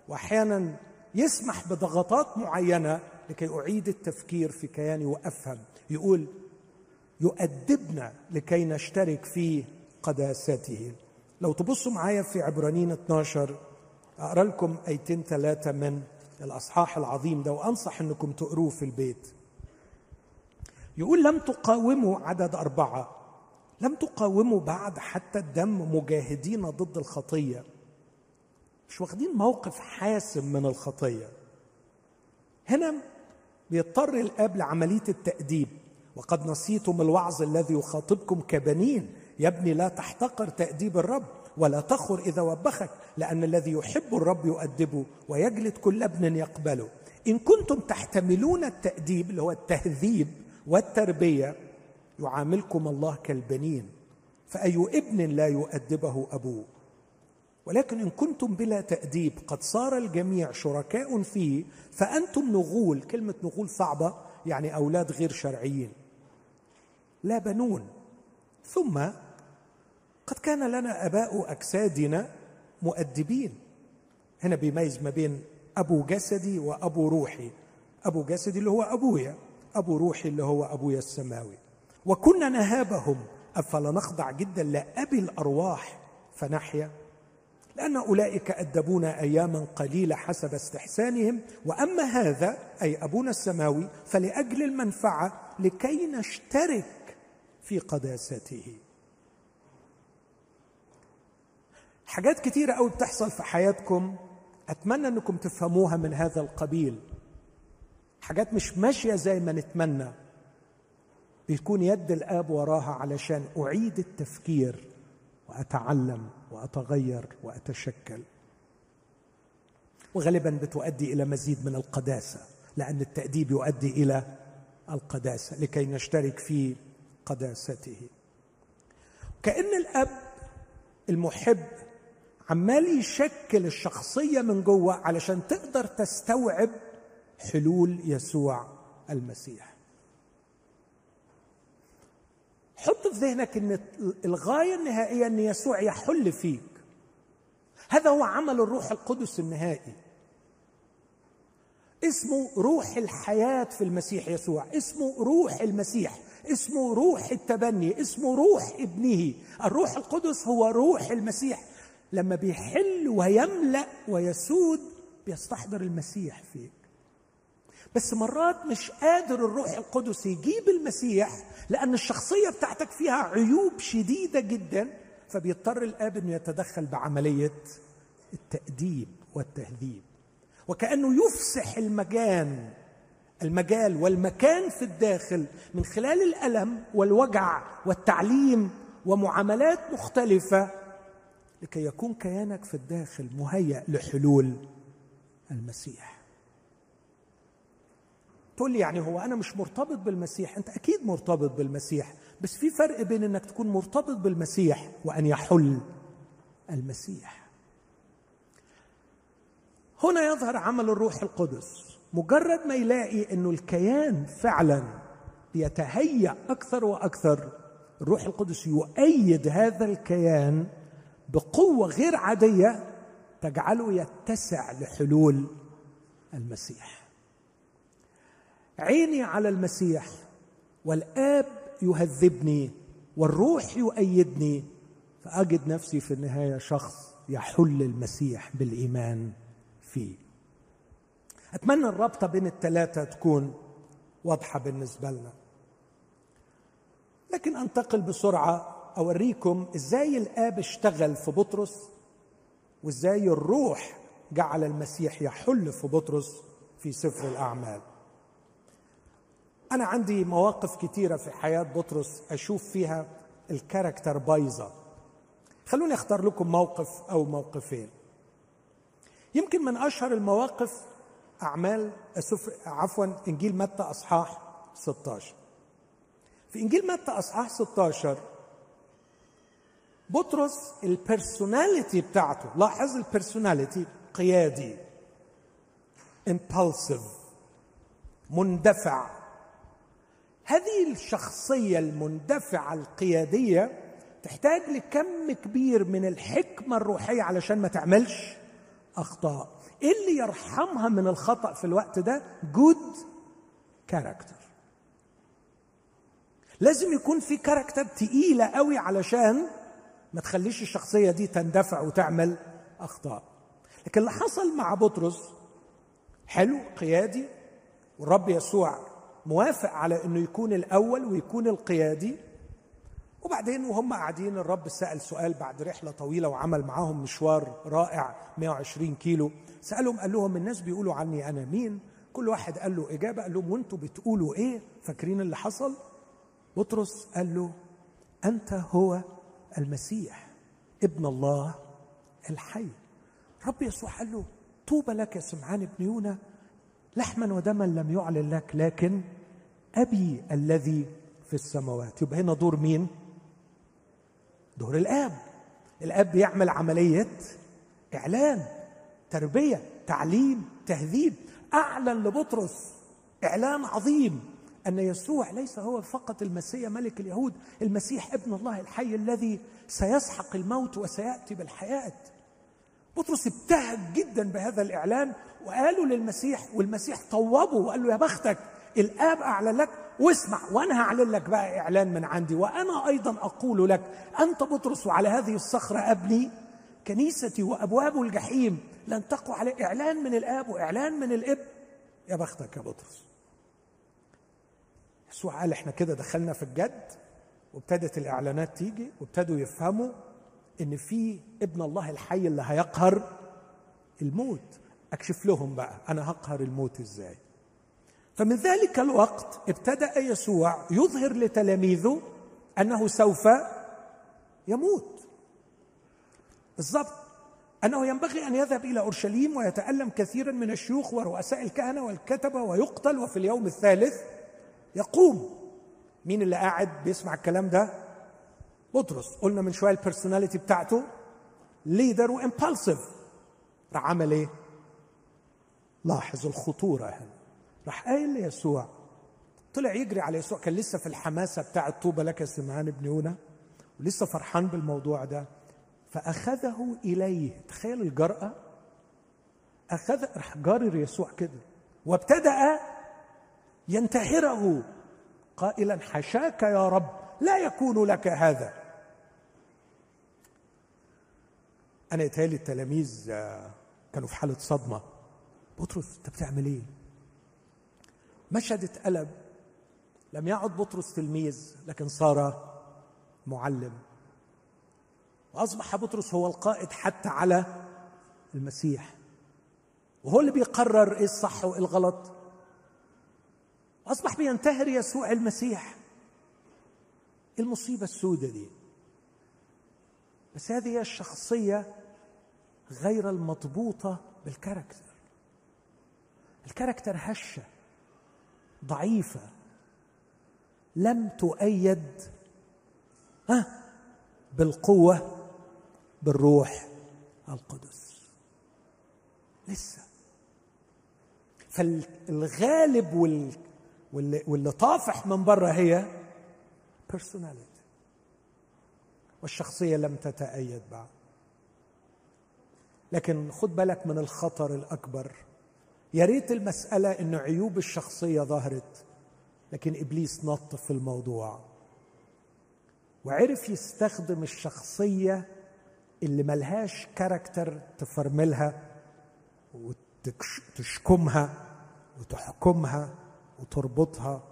واحيانا يسمح بضغطات معينة لكي أعيد التفكير في كياني وأفهم. يقول يؤدبنا لكي نشترك في قداسته لو تبصوا معايا في عبرانيين 12 أقرأ لكم آيتين ثلاثة من الأصحاح العظيم ده وأنصح إنكم تقروه في البيت. يقول لم تقاوموا عدد أربعة. لم تقاوموا بعد حتى الدم مجاهدين ضد الخطية. مش واخدين موقف حاسم من الخطية. هنا بيضطر الآب لعملية التأديب. وقد نسيتم الوعظ الذي يخاطبكم كبنين. يا ابني لا تحتقر تأديب الرب ولا تخر إذا وبخك. لأن الذي يحب الرب يؤدبه ويجلد كل ابن يقبله إن كنتم تحتملون التأديب اللي هو التهذيب والتربية يعاملكم الله كالبنين. فأي ابن لا يؤدبه أبوه؟ ولكن إن كنتم بلا تأديب قد صار الجميع شركاء فيه فأنتم نغول. كلمة نغول صعبة يعني أولاد غير شرعيين. لا بنون. ثم قد كان لنا أباء أجسادنا مؤدبين. هنا بيميز ما بين أبو جسدي وأبو روحي. أبو جسدي اللي هو أبويا أبو روحي اللي هو أبويا السماوي. وكنا نهابهم. أفلا نخضع جدا لأبي الأرواح فنحيا؟ لأن أولئك ادبونا اياما قليلة حسب استحسانهم. وأما هذا أي أبونا السماوي فلأجل المنفعة لكي نشترك في قداسته. حاجات كتيرة قوي بتحصل في حياتكم أتمنى أنكم تفهموها من هذا القبيل. حاجات مش ماشية زي ما نتمنى. بيكون يد الآب وراها علشان أعيد التفكير وأتعلم وأتغير وأتشكل. وغالبا بتؤدي إلى مزيد من القداسة لأن التأديب يؤدي إلى القداسة لكي نشترك في قداسته. كأن الأب المحب عمال يشكل الشخصية من جوه علشان تقدر تستوعب حلول يسوع المسيح. حط في ذهنك إن الغاية النهائية إن يسوع يحل فيك. هذا هو عمل الروح القدس النهائي. اسمه روح الحياة في المسيح يسوع. اسمه روح المسيح. اسمه روح التبني. اسمه روح ابنه. الروح القدس هو روح المسيح. لما بيحل ويملأ ويسود بيستحضر المسيح فيك. بس مرات مش قادر الروح القدس يجيب المسيح لأن الشخصية بتاعتك فيها عيوب شديدة جدا فبيضطر الآب إنه يتدخل بعملية التأديب والتهذيب. وكأنه يفسح المجان المجال والمكان في الداخل من خلال الألم والوجع والتعليم ومعاملات مختلفة لكي يكون كيانك في الداخل مهيأ لحلول المسيح. تقول لي يعني هو أنا مش مرتبط بالمسيح؟ أنت أكيد مرتبط بالمسيح بس في فرق بين إنك تكون مرتبط بالمسيح وأن يحل المسيح. هنا يظهر عمل الروح القدس. مجرد ما يلاقي إنه الكيان فعلا بيتهيأ أكثر وأكثر الروح القدس يؤيد هذا الكيان بقوة غير عادية تجعله يتسع لحلول المسيح. عيني على المسيح والآب يهذبني والروح يؤيدني فأجد نفسي في النهاية شخص يحل المسيح بالإيمان فيه. أتمنى الرابطة بين الثلاثة تكون واضحة بالنسبة لنا. لكن أنتقل بسرعة أوريكم إزاي الآب اشتغل في بطرس وإزاي الروح جعل المسيح يحل في بطرس في سفر الأعمال. أنا عندي مواقف كتيرة في حياة بطرس أشوف فيها ال character بايظة. خلوني أختار لكم موقف أو موقفين. يمكن من أشهر المواقف أعمال عفوا إنجيل متى أصحاح 16 في إنجيل متى أصحاح 16 بطرس البرسوناليتي بتاعته. لاحظ البرسوناليتي قيادي. impulsive. مندفع. هذه الشخصية المندفعة القيادية تحتاج لكم كبير من الحكمة الروحية علشان ما تعملش أخطاء. إيه اللي يرحمها من الخطأ في الوقت ده؟ good character لازم يكون في character تقيلة قوي علشان ما تخليش الشخصية دي تندفع وتعمل أخطاء. لكن اللي حصل مع بطرس حلو قيادي والرب يسوع موافق على إنه يكون الأول ويكون القيادي. وبعدين وهم قاعدين الرب سأل سؤال بعد رحلة طويلة وعمل معاهم مشوار رائع 120 كيلو. سألهم قال لهم الناس بيقولوا عني أنا مين؟ كل واحد قال له إجابة قال لهم وأنتوا بتقولوا إيه؟ فاكرين اللي حصل؟ بطرس قال له أنت هو المسيح ابن الله الحي. رب يسوع قال له طوبى لك يا سمعان ابن يونا لحما ودما لم يعلن لك لكن أبي الذي في السماوات. يبقى هنا دور مين؟ دور الآب. الآب بيعمل عملية إعلان تربية تعليم تهذيب. أعلن لبطرس إعلان عظيم. أن يسوع ليس هو فقط المسيح ملك اليهود المسيح ابن الله الحي الذي سيسحق الموت وسيأتي بالحياة. بطرس ابتهج جدا بهذا الإعلان وقالوا للمسيح والمسيح طوبه وقال له يا بختك الآب اعلن لك واسمع وأنا هعلن لك بقى إعلان من عندي وأنا أيضا أقول لك أنت بطرس وعلى هذه الصخرة أبني كنيستي وأبواب الجحيم لن تقوى عليه إعلان من الآب وإعلان من الإب. يا بختك يا بطرس. يسوع قال إحنا كده دخلنا في الجد وابتدت الإعلانات تيجي وابتدوا يفهموا إن في ابن الله الحي اللي هيقهر الموت. أكشف لهم بقى أنا هقهر الموت إزاي؟ فمن ذلك الوقت ابتدأ يسوع يظهر لتلاميذه أنه سوف يموت. بالضبط. أنه ينبغي أن يذهب إلى أورشليم ويتألم كثيرا من الشيوخ ورؤساء الكهنة والكتبة ويقتل وفي اليوم الثالث يقوم. مين اللي قاعد بيسمع الكلام ده؟ بطرس. قلنا من شوية البرسوناليتي بتاعته leader و impulsive راح عمل إيه؟ لاحظ الخطورة هنا راح قايل ليسوع. طلع يجري على يسوع. كان لسه في الحماسة بتاعه طوبى لك سمعان ابن يونا. ولسه فرحان بالموضوع ده. فأخذه إليه. تخيل الجرأة. أخذ راح جارر يسوع كده. وابتدأ ينتهره قائلا حشاك يا رب لا يكون لك هذا. أنا يتهيألي التلاميذ آه، كانوا في حالة صدمة. بطرس أنت بتعمل إيه؟ مشهد اتقلب لم يعد بطرس تلميذ لكن صار معلم. وأصبح بطرس هو القائد حتى على المسيح. وهو اللي بيقرر إيه الصح وإيه الغلط؟ أصبح بينتهر يسوع المسيح. المصيبة السوداء دي. بس هذه هي الشخصية غير المضبوطة بالكاركتر. الكاركتر هشة ضعيفة. لم تؤيد ها بالقوة بالروح القدس. لسه. فالغالب واللي, واللي طافح من بره هي personality. والشخصية لم تتأيد بعد. لكن خد بالك من الخطر الأكبر. يا ريت المسألة إن عيوب الشخصية ظهرت لكن إبليس نط في الموضوع. وعرف يستخدم الشخصية اللي ملهاش كاركتر تفرملها وتشكمها وتحكمها وتربطها.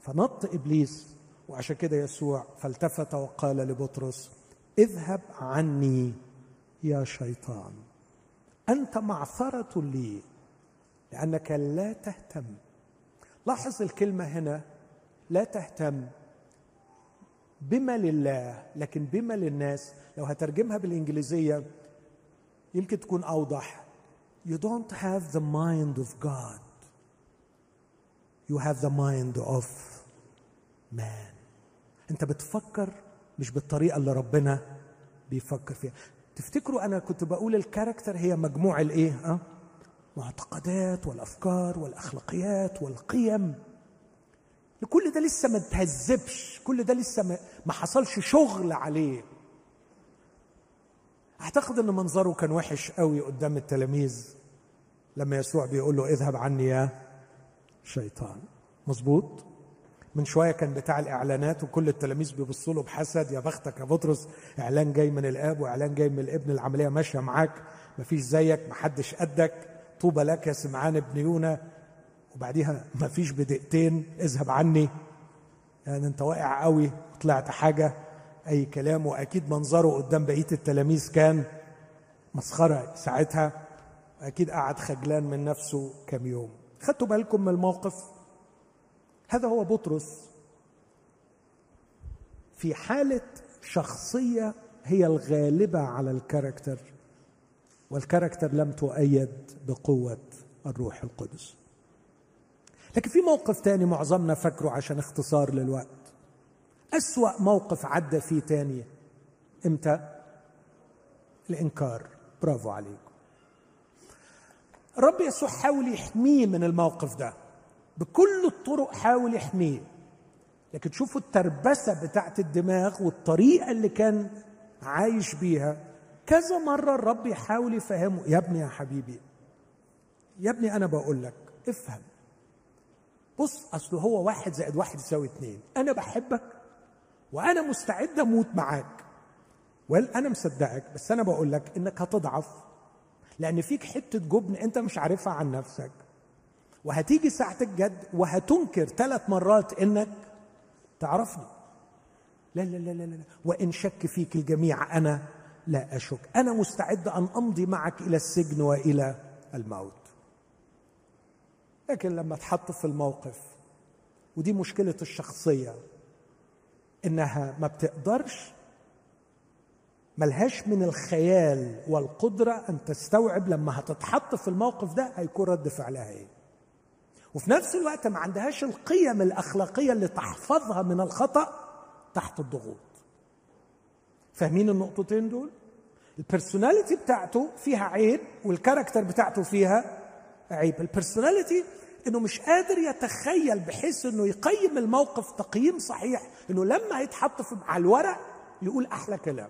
فنط إبليس وعشان كده يسوع فالتفت وقال لبطرس اذهب عني يا شيطان أنت معثرة لي لأنك لا تهتم. لاحظ الكلمة هنا لا تهتم بما لله لكن بما للناس. لو هترجمها بالإنجليزية يمكن تكون أوضح. You don't have the mind of God. You have the mind of man. انت بتفكر مش بالطريقة اللي ربنا بيفكر فيها. تفتكروا أنا كنت بقول الكاركتر هي مجموع الإيه؟ ها؟ معتقدات والأفكار والأخلاقيات والقيم. كل ده لسه ما تهذبش كل ده لسه ما حصلش شغل عليه. أعتقد إن منظره كان وحش قوي قدام التلاميذ. لما يسوع بيقول له اذهب عني يا شيطان. مظبوط؟ من شوية كان بتاع الإعلانات وكل التلاميذ بيبصوا له بحسد يا بختك يا بطرس إعلان جاي من الآب وإعلان جاي من الابن العملية ماشية معاك مفيش زيك محدش قدك طوبى لك يا سمعان ابن يونا. وبعديها مفيش بدقيقتين اذهب عني. يعني انت واقع قوي طلعت حاجة أي كلام وأكيد منظره قدام بقية التلاميذ كان مسخرة ساعتها أكيد قعد خجلان من نفسه كم يوم. خدتوا بالكم من الموقف؟ هذا هو بطرس. في حالة شخصية هي الغالبة على الكاركتر والكاركتر لم تؤيد بقوة الروح القدس. لكن في موقف تاني معظمنا فاكره عشان اختصار للوقت. أسوأ موقف عدى فيه تاني. إمتى؟ الإنكار. برافو عليكم الرب يسوع حاول يحميه من الموقف ده. بكل الطرق حاول يحميه. لكن تشوفوا التربسة بتاعت الدماغ والطريقة اللي كان عايش بيها. كذا مرة الرب يحاول يفهمه يا ابني يا حبيبي يا ابني أنا بقول لك افهم. بص أصل هو واحد زائد واحد يساوي اتنين. أنا بحبك وأنا مستعد أموت معاك. ويل أنا مصدقك بس أنا بقول لك إنك هتضعف لأن فيك حتة جبن أنت مش عارفها عن نفسك. وهتيجي ساعة الجد وهتنكر ثلاث مرات إنك تعرفني. لا لا لا لا لا وإن شك فيك الجميع أنا لا أشك. أنا مستعد أن أمضي معك إلى السجن وإلى الموت. لكن لما تحط في الموقف ودي مشكلة الشخصية إنها ما بتقدرش ملهاش من الخيال والقدرة أن تستوعب لما هتتحط في الموقف ده هيكون رد فعلها إيه. وفي نفس الوقت ما عندهاش القيم الأخلاقية اللي تحفظها من الخطأ تحت الضغوط. فاهمين النقطتين دول؟ البرسوناليتي بتاعته فيها عيب وال character بتاعته فيها عيب. البرسوناليتي إنه مش قادر يتخيل بحيث إنه يقيم الموقف تقييم صحيح إنه لما هيتحط على الورق يقول أحلى كلام.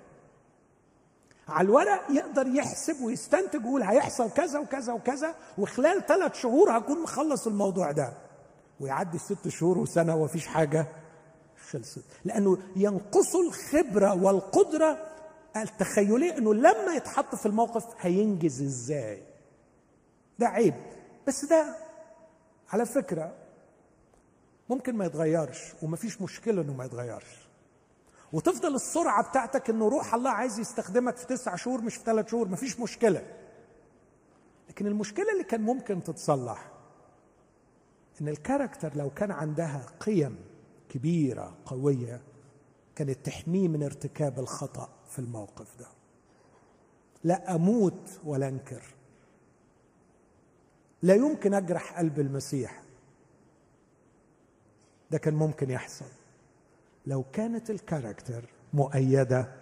على الورق يقدر يحسب ويستنتج ويقول هيحصل كذا وكذا وكذا وخلال ثلاث شهور هكون مخلص الموضوع ده. ويعدي ست شهور وسنة ومفيش حاجة خلصت. لأنه ينقصه الخبرة والقدرة التخيلية إنه لما يتحط في الموقف هينجز إزاي. ده عيب. بس ده على فكرة ممكن ما يتغيرش ومفيش مشكلة إنه ما يتغيرش. وتفضل السرعة بتاعتك إنه روح الله عايز يستخدمك في تسع شهور مش في ثلاث شهور مفيش مشكلة. لكن المشكلة اللي كان ممكن تتصلح إن الكاركتر لو كان عندها قيم كبيرة قوية كانت تحميه من ارتكاب الخطأ في الموقف ده. لا أموت ولا أنكر. لا يمكن أجرح قلب المسيح. ده كان ممكن يحصل. لو كانت الكاركتر مؤيدة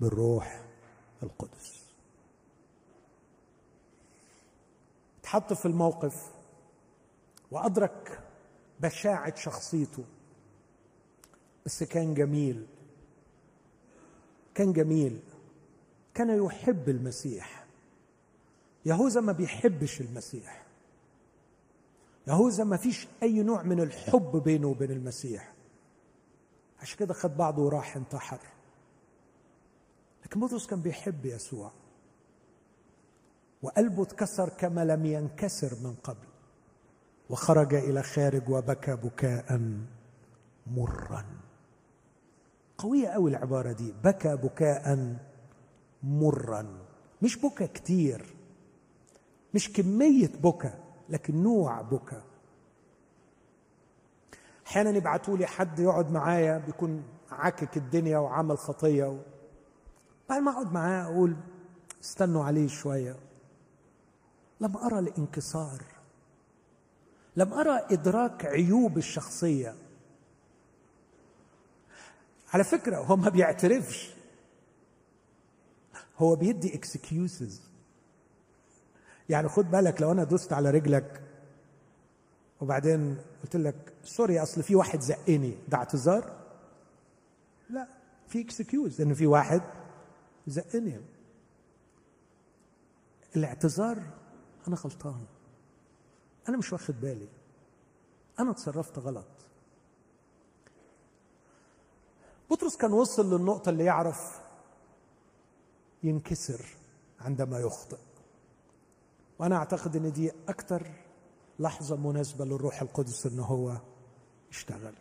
بالروح القدس. اتحط في الموقف وأدرك بشاعة شخصيته. بس كان جميل. كان جميل. كان يحب المسيح. يهوذا ما بيحبش المسيح. يهوذا ما فيش أي نوع من الحب بينه وبين المسيح. عشان كده خد بعضه وراح انتحر. لكن بطرس كان بيحب يسوع. وقلبه اتكسر كما لم ينكسر من قبل. وخرج إلى خارج وبكى بكاء مرا. قوية قوي العبارة دي. بكى بكاء مرا. مش بكى كتير. مش كمية بكى لكن نوع بكى. أحيانا يبعتوا لي حد يقعد معايا بيكون عاكك الدنيا وعمل خطية و... بعد ما أقعد معاه أقول استنوا عليه شوية. لم أرى الانكسار. لم أرى إدراك عيوب الشخصية. على فكرة هو ما بيعترفش. هو بيدي excuses يعني خد بالك لو أنا دوست على رجلك وبعدين قلت لك sorry أصل في واحد زقني. ده اعتذار لا في excuse ان في واحد زقني. الاعتذار أنا غلطان. أنا مش واخد بالي. أنا اتصرفت غلط. بطرس كان وصل للنقطة اللي يعرف ينكسر عندما يخطئ. وأنا أعتقد إن دي أكثر لحظة مناسبة للروح القدس ان هو يشتغل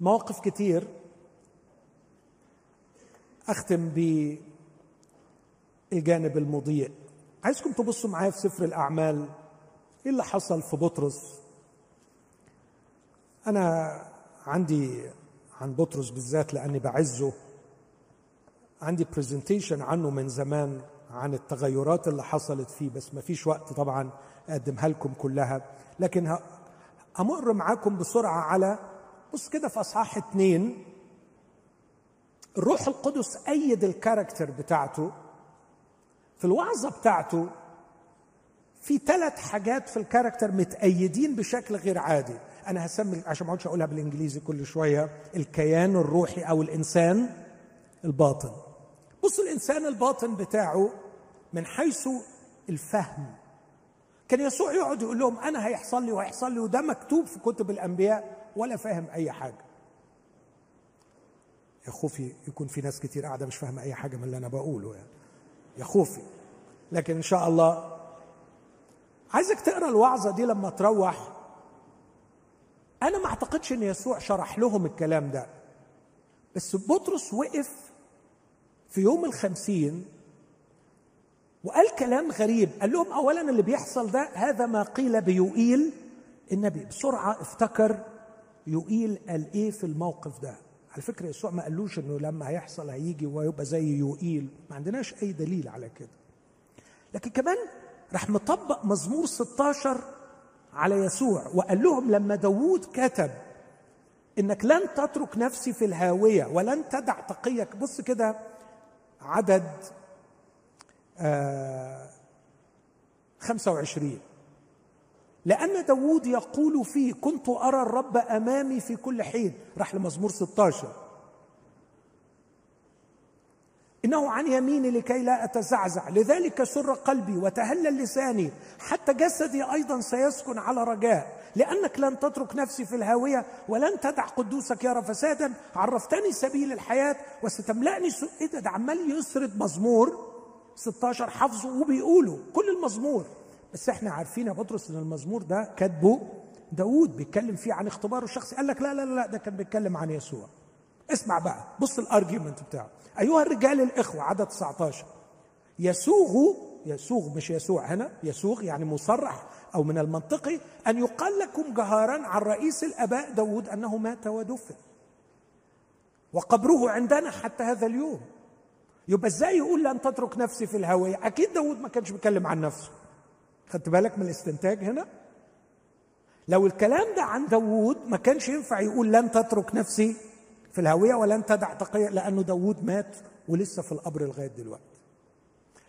مواقف كتير أختم بالجانب المضيء. عايزكم تبصوا معايا في سفر الأعمال إيه اللي حصل في بطرس. أنا عندي عن بطرس بالذات لأني بعزه. عندي برزنتيشن عنه من زمان عن التغيرات اللي حصلت فيه بس ما فيش وقت طبعا أقدمها لكم كلها. لكن همر معاكم بسرعة على بص كده في أصحاح اثنين الروح القدس أيد ال character بتاعته. في الوعظة بتاعته في ثلاث حاجات في ال character متأيدين بشكل غير عادي. أنا هسمي عشان ما اقعدش أقولها بالإنجليزي كل شوية الكيان الروحي أو الإنسان الباطن. بصوا الإنسان الباطن بتاعه من حيث الفهم. كان يسوع يقعد يقول لهم أنا هيحصل لي وهيحصل لي وده مكتوب في كتب الأنبياء ولا فاهم أي حاجة. يا خوفي يكون في ناس كتير قاعدة مش فاهمة أي حاجة من اللي أنا بقوله يعني. يا خوفي. لكن إن شاء الله عايزك تقرأ الوعظة دي لما تروح. أنا ما أعتقدش إن يسوع شرح لهم الكلام ده. بس بطرس وقف في يوم الخمسين وقال كلام غريب. قال لهم اولا اللي بيحصل ده هذا ما قيل بيوئيل النبي. بسرعة افتكر يوئيل قال إيه في الموقف ده. على فكرة يسوع ما قالوش إنه لما هيحصل هيجي ويبقى زي يوئيل. ما عندناش أي دليل على كده. لكن كمان راح مطبق مزمور 16 على يسوع. وقال لهم لما داوود كتب إنك لن تترك نفسي في الهاوية ولن تدع تقيك. بص كده عدد 25 لأن داوود يقول فيه كنت أرى الرب أمامي في كل حين. راح لمزمور 16 إنه عن يميني لكي لا أتزعزع لذلك سر قلبي وتهلل لساني حتى جسدي أيضا سيسكن على رجاء لأنك لن تترك نفسي في الهاوية ولن تدع قدوسك يرى فسادا عرفتني سبيل الحياة وستملأني سو... إيه ده عمال يسرد مزمور. 16 حفظه وبيقوله كل المزمور. بس إحنا عارفين يا بطرس إن المزمور ده كاتبه داوود بيتكلم فيه عن اختباره الشخصي. قال لك لا لا لا ده كان بيتكلم عن يسوع. اسمع بقى بص الأرجيومنت بتاعه. أيها الرجال الإخوة عدد 19 يسوغ يسوغ مش يسوع هنا يسوغ يعني مصرح أو من المنطقي أن يقال لكم جهارا عن رئيس الأباء داود أنه مات ودفن. وقبره عندنا حتى هذا اليوم. يبقى إزاي يقول لن تترك نفسي في الهوية؟ أكيد داود ما كانش بيتكلم عن نفسه. خدت بالك من الاستنتاج هنا؟ لو الكلام ده عن داود ما كانش ينفع يقول لن تترك نفسي في الهوية ولن تدع تقية لأنه داود مات ولسه في القبر لغاية دلوقتي.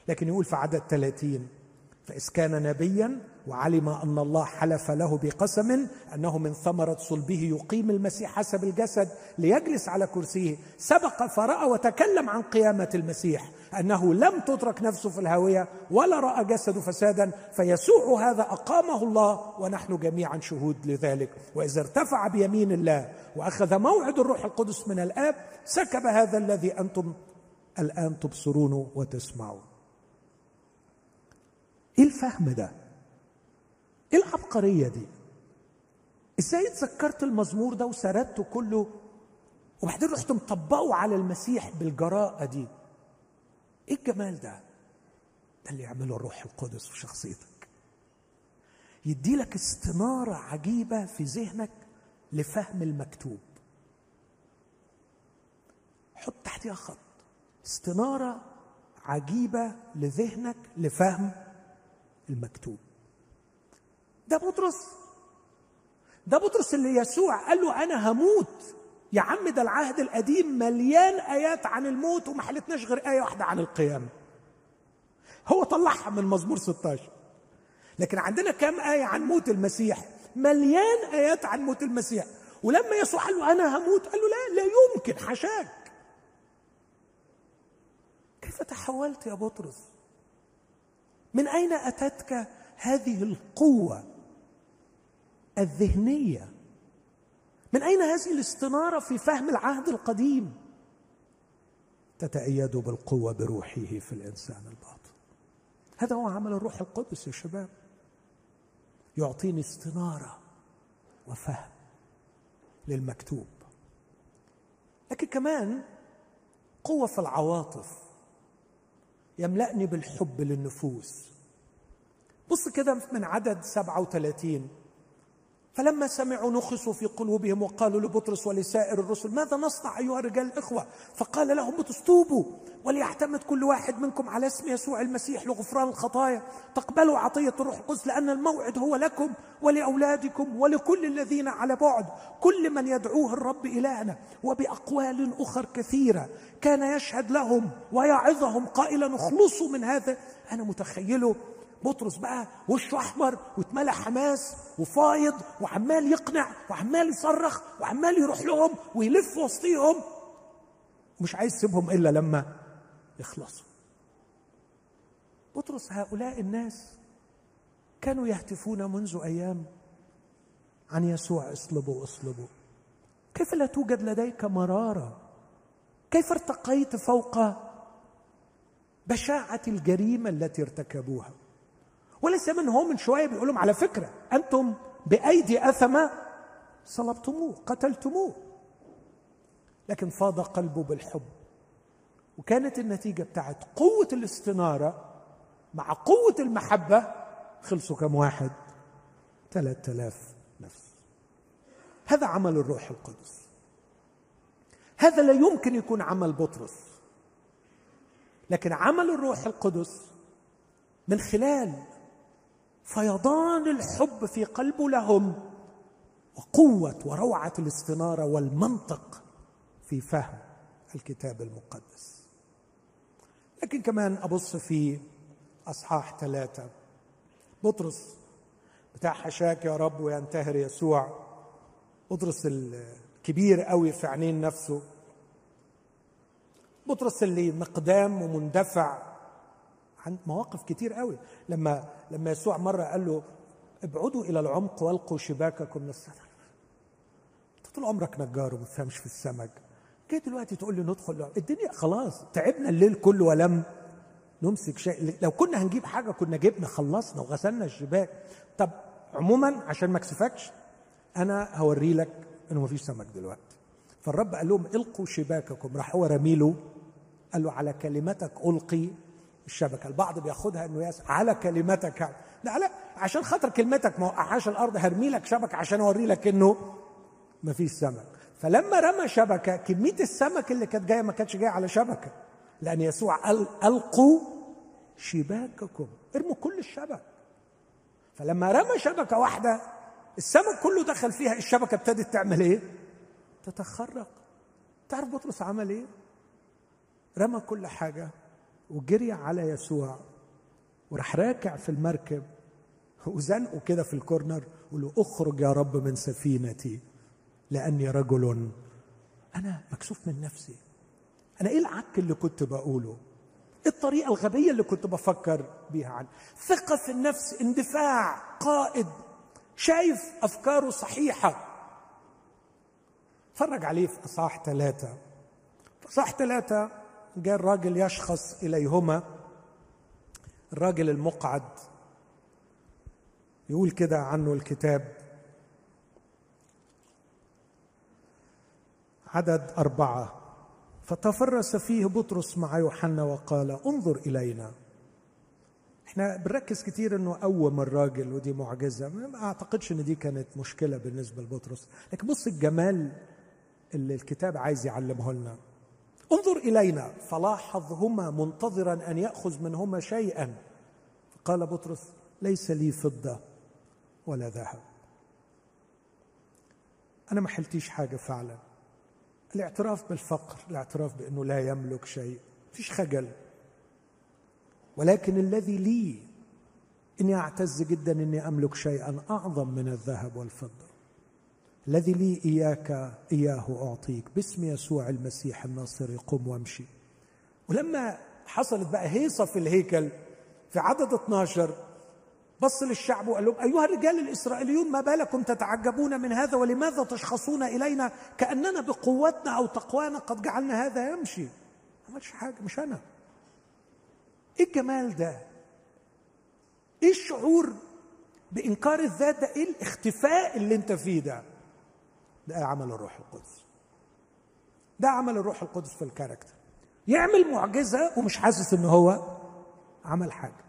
لكن يقول في عدد 30 فإذ كان نبيا وعلم أن الله حلف له بقسم أنه من ثمرة صلبه يقيم المسيح حسب الجسد ليجلس على كرسيه. سبق فرأى وتكلم عن قيامة المسيح أنه لم تترك نفسه في الهاوية ولا رأى جسده فسادا فيسوع هذا أقامه الله ونحن جميعا شهود لذلك. وإذا ارتفع بيمين الله وأخذ موعد الروح القدس من الآب سكب هذا الذي أنتم الآن تبصرونه وتسمعون. إيه الفهم ده؟ إيه العبقرية دي؟ إزاي اتذكرت المزمور ده وسردته كله؟ وبعدين رحت مطبقه على المسيح بالجراءة دي. إيه الجمال ده؟ ده اللي يعمله الروح القدس في شخصيتك. يدي لك استناره عجيبة في ذهنك لفهم المكتوب. حط تحتها خط. استناره عجيبة لذهنك لفهم المكتوب. ده بطرس. ده بطرس اللي يسوع قال له أنا هموت. يا عم ده العهد القديم مليان آيات عن الموت وما حلتناش غير آية واحدة عن القيامة. هو طلعها من مزمور 16 لكن عندنا كام آية عن موت المسيح؟ مليان آيات عن موت المسيح. ولما يسوع قال له أنا هموت قال له لا لا يمكن حشاك. كيف تحولت يا بطرس؟ من أين أتتك هذه القوة؟ الذهنية. من أين هذه الاستنارة في فهم العهد القديم؟ تتأيد بالقوة بروحه في الإنسان الباطن. هذا هو عمل الروح القدس يا شباب. يعطيني استنارة وفهم للمكتوب. لكن كمان قوة في العواطف. يملأني بالحب للنفوس. بص كده من عدد 37 فلما سمعوا نخسوا في قلوبهم وقالوا لبطرس ولسائر الرسل ماذا نصنع أيها الرجال الإخوة؟ فقال لهم بطرس توبوا وليعتمد كل واحد منكم على اسم يسوع المسيح لغفران الخطايا. تقبلوا عطية الروح القدس لأن الموعد هو لكم ولأولادكم ولكل الذين على بعد كل من يدعوه الرب إلهنا وبأقوال أخر كثيرة. كان يشهد لهم ويعظهم قائلا اخلصوا من هذا. أنا متخيله بطرس بقى وشه أحمر واتملى حماس وفايض وعمال يقنع وعمال يصرخ وعمال يروح لهم ويلف وسطيهم. ومش عايز يسيبهم إلا لما يخلصوا. بطرس هؤلاء الناس كانوا يهتفون منذ أيام عن يسوع اصلبوا اصلبوا كيف لا توجد لديك مرارة؟ كيف ارتقيت فوق بشاعة الجريمة التي ارتكبوها؟ ولسه هو من شوية بيقول لهم على فكرة أنتم بأيدي أثمة صلبتموه قتلتموه. لكن فاض قلبه بالحب. وكانت النتيجة بتاعت قوة الاستنارة مع قوة المحبة خلصوا كم واحد؟ ثلاثة آلاف نفس. هذا عمل الروح القدس. هذا لا يمكن يكون عمل بطرس. لكن عمل الروح القدس من خلال فيضان الحب في قلبه لهم وقوة وروعة الاستنارة والمنطق في فهم الكتاب المقدس. لكن كمان أبص في أصحاح ثلاثة. بطرس بتاع حشاك يا رب وينتهر يسوع. بطرس الكبير قوي في عينين نفسه. بطرس اللي مقدام ومندفع. مواقف كتير قوي. لما لما يسوع مرة قال له ابعدوا إلى العمق والقوا شباككم من أنت طول عمرك نجار وما تفهمش في السمك. جاي دلوقتي تقول لي ندخل الدنيا خلاص تعبنا الليل كله ولم نمسك شيء. لو كنا هنجيب حاجة كنا جبنا خلصنا وغسلنا الشباك. طب عموما عشان ما اكسفكش أنا هوري لك إنه ما فيش سمك دلوقتي. فالرب قال لهم القوا شباككم. راح هو رميله قال له على كلمتك ألقي الشبكة. البعض بياخدها إنه يسأل على كلمتك. لا لا عشان خاطر كلمتك ما وقعهاش الأرض هرمي لك شبكة عشان أوري لك إنه ما فيش سمك. فلما رمى شبكة كمية السمك اللي كانت جاية ما كانتش جاية على شبكة. لأن يسوع قال ألقوا شباككم. ارموا كل الشبك. فلما رمى شبكة واحدة السمك كله دخل فيها الشبكة ابتدت تعمل إيه؟ تتخرق. تعرف بطرس عمل إيه؟ رمى كل حاجة. وجري على يسوع وراح راكع في المركب وزنقه كده في الكورنر وقول له أخرج يا رب من سفينتي لأني رجل أنا مكسوف من نفسي. أنا إيه العك اللي كنت بقوله؟ إيه الطريقة الغبية اللي كنت بفكر بيها عن ثقة في النفس اندفاع قائد شايف أفكاره صحيحة. اتفرج عليه في إصحاح ثلاثة. إصحاح ثلاثة جاء الراجل يشخص إليهما الراجل المقعد يقول كده عنه الكتاب. عدد أربعة. فتفرس فيه بطرس مع يوحنا وقال انظر إلينا. إحنا بنركز كتير إنه قوم الراجل ودي معجزة. ما أعتقدش إن دي كانت مشكلة بالنسبة لبطرس. لكن بص الجمال اللي الكتاب عايز يعلمه لنا. انظر إلينا فلاحظهما منتظرا أن يأخذ منهما شيئا. فقال بطرس ليس لي فضة ولا ذهب. أنا ما حلتيش حاجة فعلا. الاعتراف بالفقر الاعتراف بأنه لا يملك شيء فيش خجل. ولكن الذي لي إني أعتز جدا إني أملك شيئا أعظم من الذهب والفضة. الذي لي إياك إياه أعطيك. باسم يسوع المسيح الناصري قم وامشي. ولما حصلت بقى هيصة في الهيكل في عدد 12 بص للشعب وقال لهم أيها الرجال الإسرائيليون ما بالكم تتعجبون من هذا ولماذا تشخصون إلينا كأننا بقوتنا أو تقوانا قد جعلنا هذا يمشي؟ ما عملش حاجة مش أنا. إيه الجمال ده؟ إيه الشعور بإنكار الذات ده؟ إيه الاختفاء اللي أنت فيه ده؟ ده عمل الروح القدس. ده عمل الروح القدس في الكاركتر. يعمل معجزة ومش حاسس إن هو عمل حاجة.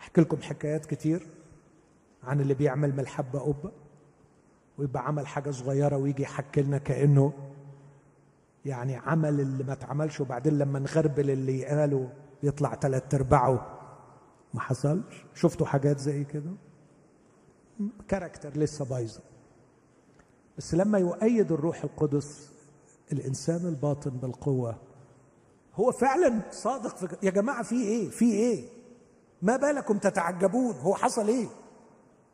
أحكي لكم حكايات كتير عن اللي بيعمل من الحبة قبة ويبقى عمل حاجة صغيرة ويجي يحكي لنا كأنه يعني عمل اللي ما اتعملش وبعدين لما نغربل اللي قاله يطلع ثلاث أرباعه. ما حصلش. شفتوا حاجات زي كده؟ كاركتر لسه بايظة. بس لما يؤيد الروح القدس الإنسان الباطن بالقوة هو فعلا صادق في يا جماعة في إيه؟ في إيه؟ ما بالكم تتعجبون؟ هو حصل إيه؟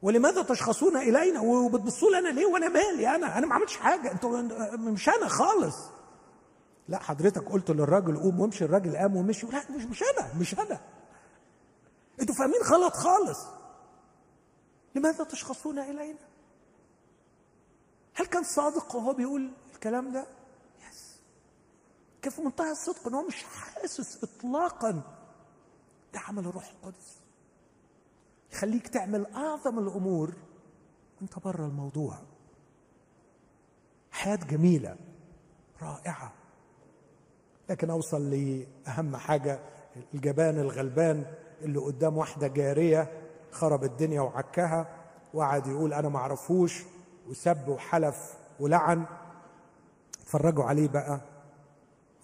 ولماذا تشخصون إلينا؟ وبتبصوا لنا ليه؟ وأنا مالي أنا؟ أنا ما عملتش حاجة. أنتوا مش أنا خالص. لا حضرتك قلت للراجل قوم وامشي الراجل قام ومشي. لا مش مش أنا مش أنا. أنتوا فاهمين غلط خالص. لماذا تشخصون إلينا؟ هل كان صادق وهو بيقول الكلام ده؟ يس كان في منتهى الصدق؟ إن هو مش حاسس اطلاقا ده عمل الروح القدس. يخليك تعمل أعظم الأمور وأنت بره الموضوع. حياة جميلة رائعة. لكن أوصل لأهم حاجة الجبان الغلبان اللي قدام واحدة جارية خرب الدنيا وعكها وقعد يقول أنا ما اعرفوش وسب وحلف ولعن. اتفرجوا عليه بقى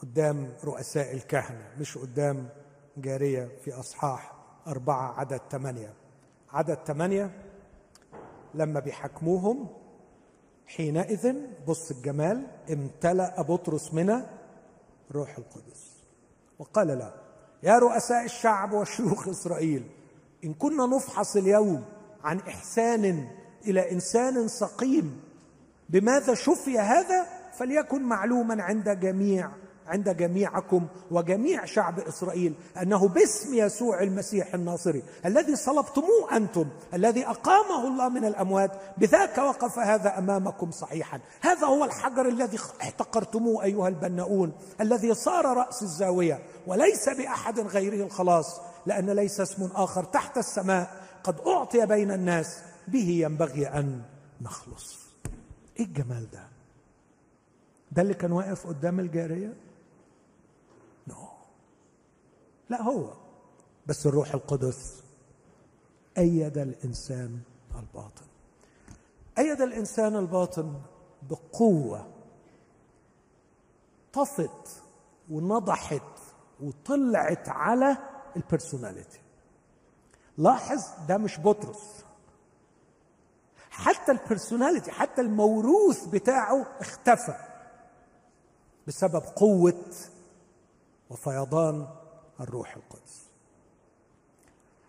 قدام رؤساء الكهنة مش قدام جارية في أصحاح أربعة عدد ثمانية. عدد ثمانية لما بيحكموهم حينئذ بص الجمال امتلأ بطرس من روح القدس. وقال له يا رؤساء الشعب وشيوخ إسرائيل إن كنا نفحص اليوم عن إحسان إلى إنسان سقيم. بماذا شفي هذا؟ فليكن معلوما عند جميع عند جميعكم وجميع شعب إسرائيل أنه باسم يسوع المسيح الناصري الذي صلبتموه أنتم الذي أقامه الله من الأموات بذاك وقف هذا أمامكم صحيحا. هذا هو الحجر الذي احتقرتموه أيها البناؤون الذي صار رأس الزاوية وليس بأحد غيره الخلاص لأن ليس اسم آخر تحت السماء قد أعطي بين الناس. به ينبغي أن نخلص. إيه الجمال ده؟ ده اللي كان واقف قدام الجارية؟ لا هو. بس الروح القدس أيد الإنسان الباطن. أيد الإنسان الباطن بقوة طفت ونضحت وطلعت على البرسوناليتي لاحظ ده مش بطرس. حتى البرسوناليتي حتى الموروث بتاعه اختفى بسبب قوة وفيضان الروح القدس.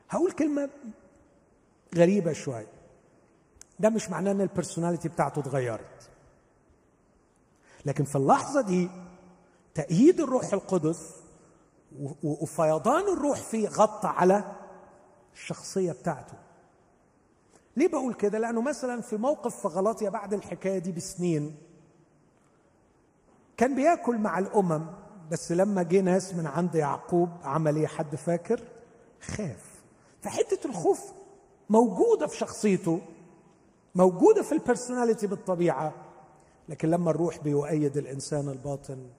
هقول كلمة غريبة شوية. ده مش معناه إن البرسوناليتي بتاعته اتغيرت. لكن في اللحظة دي تأييد الروح القدس وفيضان الروح فيه غطى على الشخصية بتاعته. ليه بقول كده؟ لأنه مثلا في موقف في غلطيا بعد الحكاية دي بسنين كان بياكل مع الأمم بس لما جه ناس من عند يعقوب عمل إيه؟ حد فاكر؟ خاف. فحتة الخوف موجودة في شخصيته موجودة في البرسوناليتي بالطبيعة لكن لما الروح بيؤيد الإنسان الباطن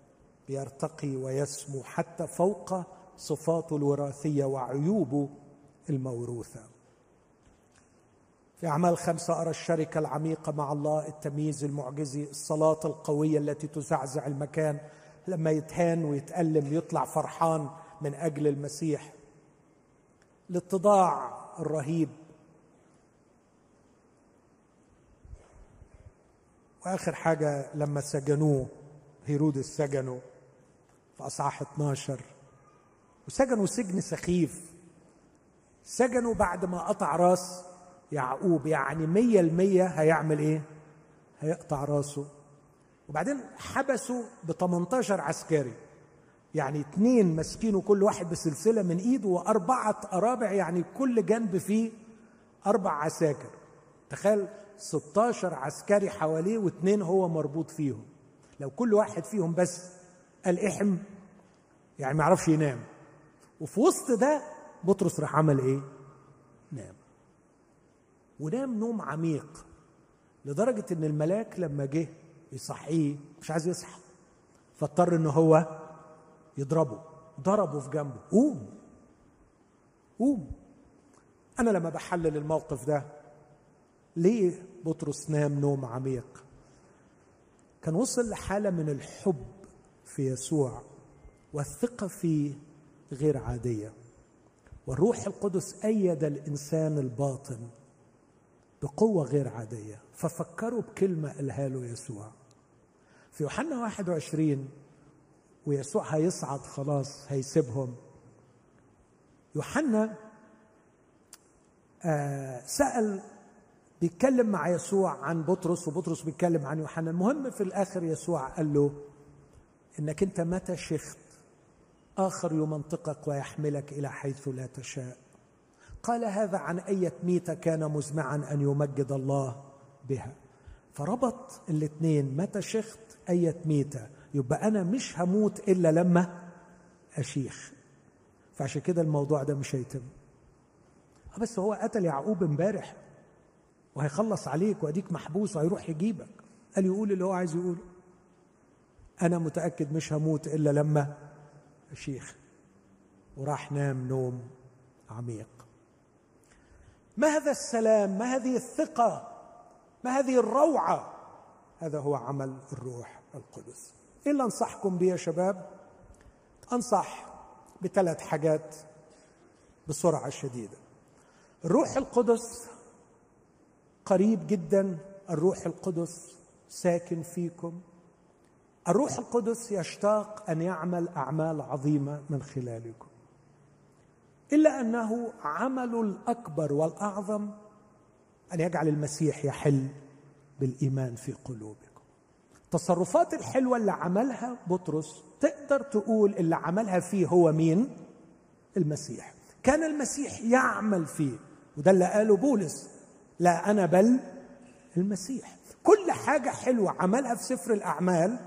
بيرتقي ويسمو حتى فوق صفاته الوراثية وعيوبه الموروثة. في أعمال خمسة أرى الشركة العميقة مع الله التمييز المعجزي الصلاة القوية التي تزعزع المكان لما يتهان ويتألم يطلع فرحان من أجل المسيح. الاتضاع الرهيب. وآخر حاجة لما سجنوه هيرودس سجنه في أصحاح 12 وسجنوا سجن سخيف. سجنوا بعد ما قطع راس يعقوب يعني مية المية هيعمل إيه؟ هيقطع راسه. وبعدين حبسوا ب 18 عسكري. يعني اثنين ماسكينه كل واحد بسلسلة من إيده وأربعة أرابع يعني كل جنب فيه أربع عساكر. تخيل 16 عسكري حواليه واثنين هو مربوط فيهم. لو كل واحد فيهم بس قال إحم يعني ما يعرفش ينام. وفي وسط ده بطرس راح عمل إيه؟ ونام نوم عميق لدرجة إن الملاك لما جه يصحيه مش عايز يصحى فاضطر إن هو يضربه ضربه في جنبه قوم قوم. أنا لما بحلل الموقف ده ليه بطرس نام نوم عميق؟ كان وصل لحالة من الحب في يسوع والثقة فيه غير عادية. والروح القدس أيد الإنسان الباطن بقوة غير عادية. ففكروا بكلمة قالها له يسوع. في يوحنا 21 ويسوع هيصعد خلاص هيسيبهم. يوحنا آه سأل بيتكلم مع يسوع عن بطرس وبطرس بيتكلم عن يوحنا. المهم في الآخر يسوع قال له إنك أنت متى شخت آخر يمنطقك ويحملك إلى حيث لا تشاء؟ قال هذا عن أية ميتة كان مزمعا أن يمجد الله بها. فربط الاثنين متى شخت أية ميتة يبقى أنا مش هموت إلا لما أشيخ. فعشان كده الموضوع ده مش هيتم. آه، بس هو قتل يعقوب امبارح وهيخلص عليك وأديك محبوس وهيروح يجيبك. قال يقول اللي هو عايز يقوله. أنا متأكد مش هموت إلا لما أشيخ. وراح نام نوم عميق. ما هذا السلام؟ ما هذه الثقة؟ ما هذه الروعة؟ هذا هو عمل الروح القدس. إيه اللي أنصحكم بيه يا شباب أنصح بثلاث حاجات بسرعة شديدة. الروح القدس قريب جدا الروح القدس ساكن فيكم. الروح القدس يشتاق أن يعمل أعمال عظيمة من خلالكم. إلا أنه عمله الأكبر والأعظم أن يجعل المسيح يحل بالإيمان في قلوبكم. التصرفات الحلوة اللي عملها بطرس تقدر تقول اللي عملها فيه هو مين؟ المسيح. كان المسيح يعمل فيه وده اللي قاله بولس. لا أنا بل المسيح. كل حاجة حلوة عملها في سفر الأعمال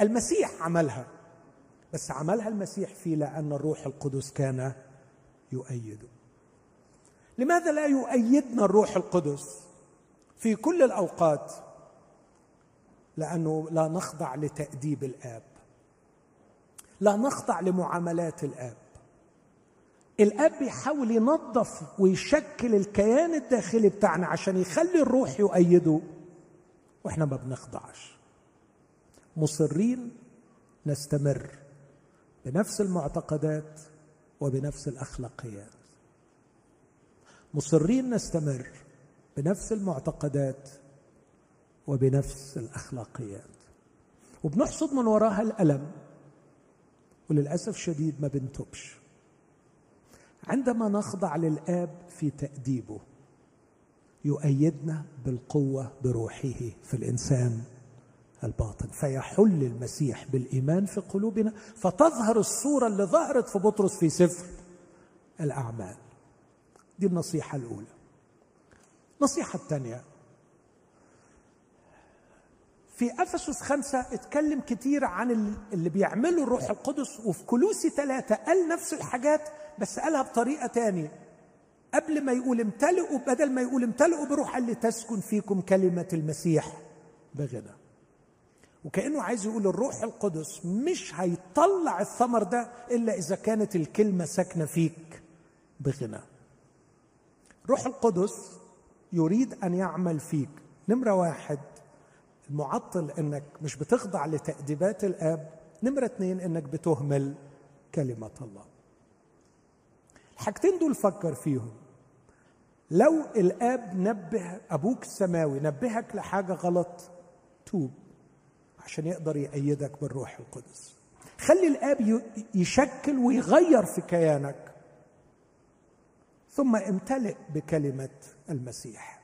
المسيح عملها بس عملها المسيح فيه لأن الروح القدس كان يؤيده لماذا لا يؤيدنا الروح القدس في كل الأوقات؟ لأنه لا نخضع لتأديب الآب. لا نخضع لمعاملات الآب. الآب بيحاول ينظف ويشكل الكيان الداخلي بتاعنا عشان يخلي الروح يؤيده. وإحنا ما بنخضعش. مصرين نستمر بنفس المعتقدات وبنفس الأخلاقيات. مصرين نستمر بنفس المعتقدات وبنفس الأخلاقيات. وبنحصد من وراها الألم وللأسف شديد ما بنتوبش. عندما نخضع للآب في تأديبه يؤيدنا بالقوة بروحه في الإنسان. الباطن. فيحل المسيح بالإيمان في قلوبنا فتظهر الصورة اللي ظهرت في بطرس في سفر الأعمال. دي النصيحة الأولى. النصيحة الثانية. في أفسس خمسة اتكلم كتير عن اللي بيعمله الروح القدس وفي كلوسي ثلاثة قال نفس الحاجات بس قالها بطريقة تانية. قبل ما يقول امتلئوا بدل ما يقول امتلئوا بروح اللي تسكن فيكم كلمة المسيح بغنى. وكأنه عايز يقول الروح القدس مش هيطلع الثمر ده إلا إذا كانت الكلمة ساكنة فيك بغنى. روح القدس يريد أن يعمل فيك. نمرة واحد المعطل إنك مش بتخضع لتأديبات الآب. نمرة اثنين إنك بتهمل كلمة الله. الحاجتين دول فكر فيهم. لو الآب نبه أبوك السماوي نبهك لحاجة غلط توب. عشان يقدر يأيدك بالروح القدس. خلي الآب يشكل ويغير في كيانك. ثم امتلئ بكلمة المسيح.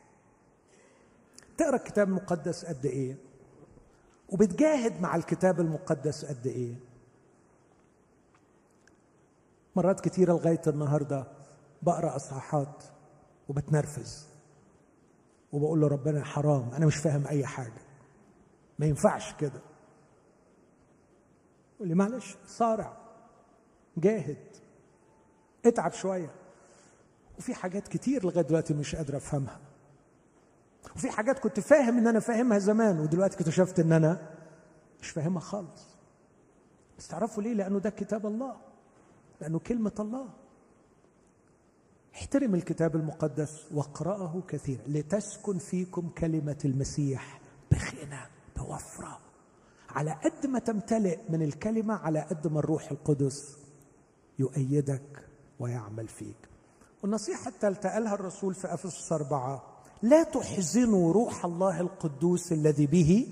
تقرأ الكتاب المقدس قد إيه؟ وبتجاهد مع الكتاب المقدس قد إيه؟ مرات كتيرة لغاية النهاردة بقرأ أصحاحات وبتنرفز. وبقول له ربنا حرام أنا مش فاهم أي حاجة. ما ينفعش كده. يقول لي معلش صارع جاهد اتعب شوية. وفي حاجات كتير لغاية دلوقتي مش قادر أفهمها. وفي حاجات كنت فاهم إن أنا فاهمها زمان ودلوقتي اكتشفت إن أنا مش فاهمها خالص. بس تعرفوا ليه؟ لأنه ده كتاب الله. لأنه كلمة الله. احترم الكتاب المقدس واقرأه كثيرا. لتسكن فيكم كلمة المسيح بغنى بوفره على قد ما تمتلئ من الكلمة على قد ما الروح القدس يؤيدك ويعمل فيك. والنصيحة الثالثه قالها الرسول في أفسس أربعة لا تحزنوا روح الله القدوس الذي به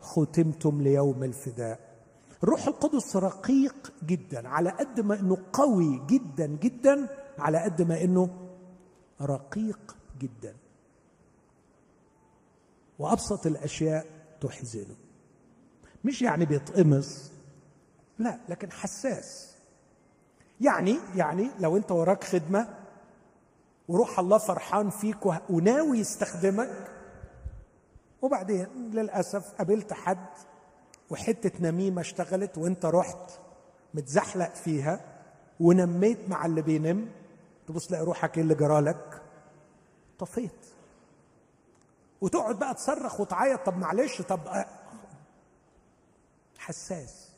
ختمتم ليوم الفداء. الروح القدس رقيق جدا على قد ما إنه قوي جدا جدا على قد ما إنه رقيق جدا. وأبسط الأشياء تحزنه. مش يعني بيتقمص لا لكن حساس. يعني يعني لو انت وراك خدمة وروح الله فرحان فيك وناوي يستخدمك وبعدين للأسف قابلت حد وحتة نميمة اشتغلت وانت رحت متزحلق فيها ونميت مع اللي بينم تبص تلاقي روحك إيه اللي جرالك؟ طفيت. وتقعد بقى تصرخ وتعيط طب معلش طب حساس.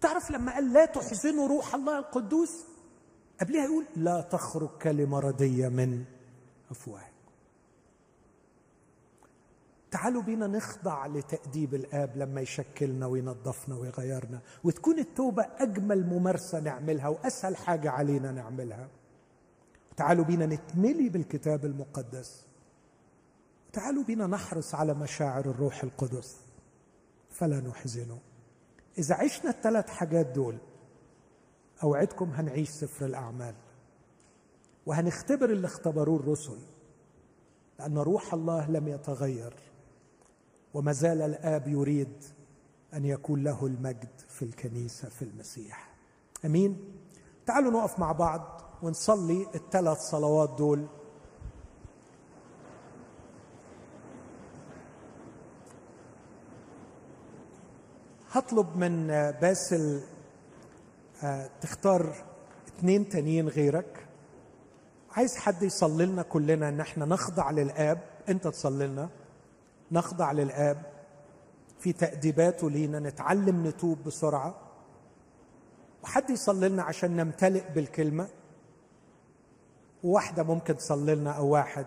تعرف لما قال لا تحزنوا روح الله القدوس؟ قبلها يقول لا تخرج كلمة ردية من أفواهكم. تعالوا بينا نخضع لتأديب الآب لما يشكلنا وينظفنا ويغيرنا وتكون التوبة أجمل ممارسة نعملها وأسهل حاجة علينا نعملها. تعالوا بينا نتملي بالكتاب المقدس. تعالوا بينا نحرص على مشاعر الروح القدس. فلا نحزنه إذا عشنا الثلاث حاجات دول أوعدكم هنعيش سفر الأعمال. وهنختبر اللي اختبروه الرسل لأن روح الله لم يتغير وما زال الآب يريد أن يكون له المجد في الكنيسة في المسيح. أمين؟ تعالوا نقف مع بعض ونصلي الثلاث صلوات دول. هطلب من باسل تختار اثنين تانيين غيرك. عايز حد يصلي لنا كلنا إن إحنا نخضع للآب. أنت تصلي لنا نخضع للآب. في تأديباته لينا. نتعلم نتوب بسرعة. وحد يصلي لنا عشان نمتلئ بالكلمة. وواحدة ممكن تصلي لنا أو واحد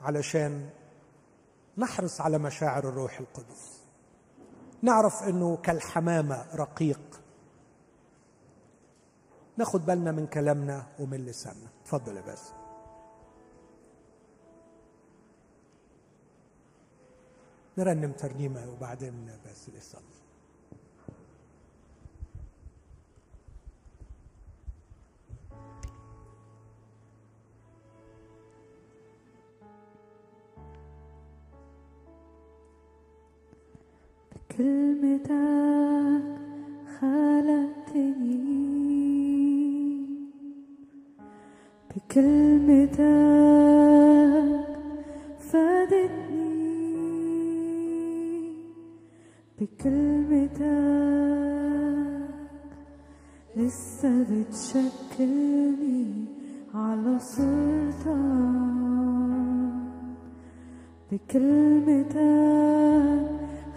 علشان نحرص على مشاعر الروح القدس. نعرف إنه كالحمامة رقيق. ناخد بالنا من كلامنا ومن لساننا. اتفضل يا باسم. نرنم ترنيمة وبعدين بس كلمتك خلقتني. بكلمتك فادتني. بكلمتك لسه بتشكلني على سلطان. بكلمتك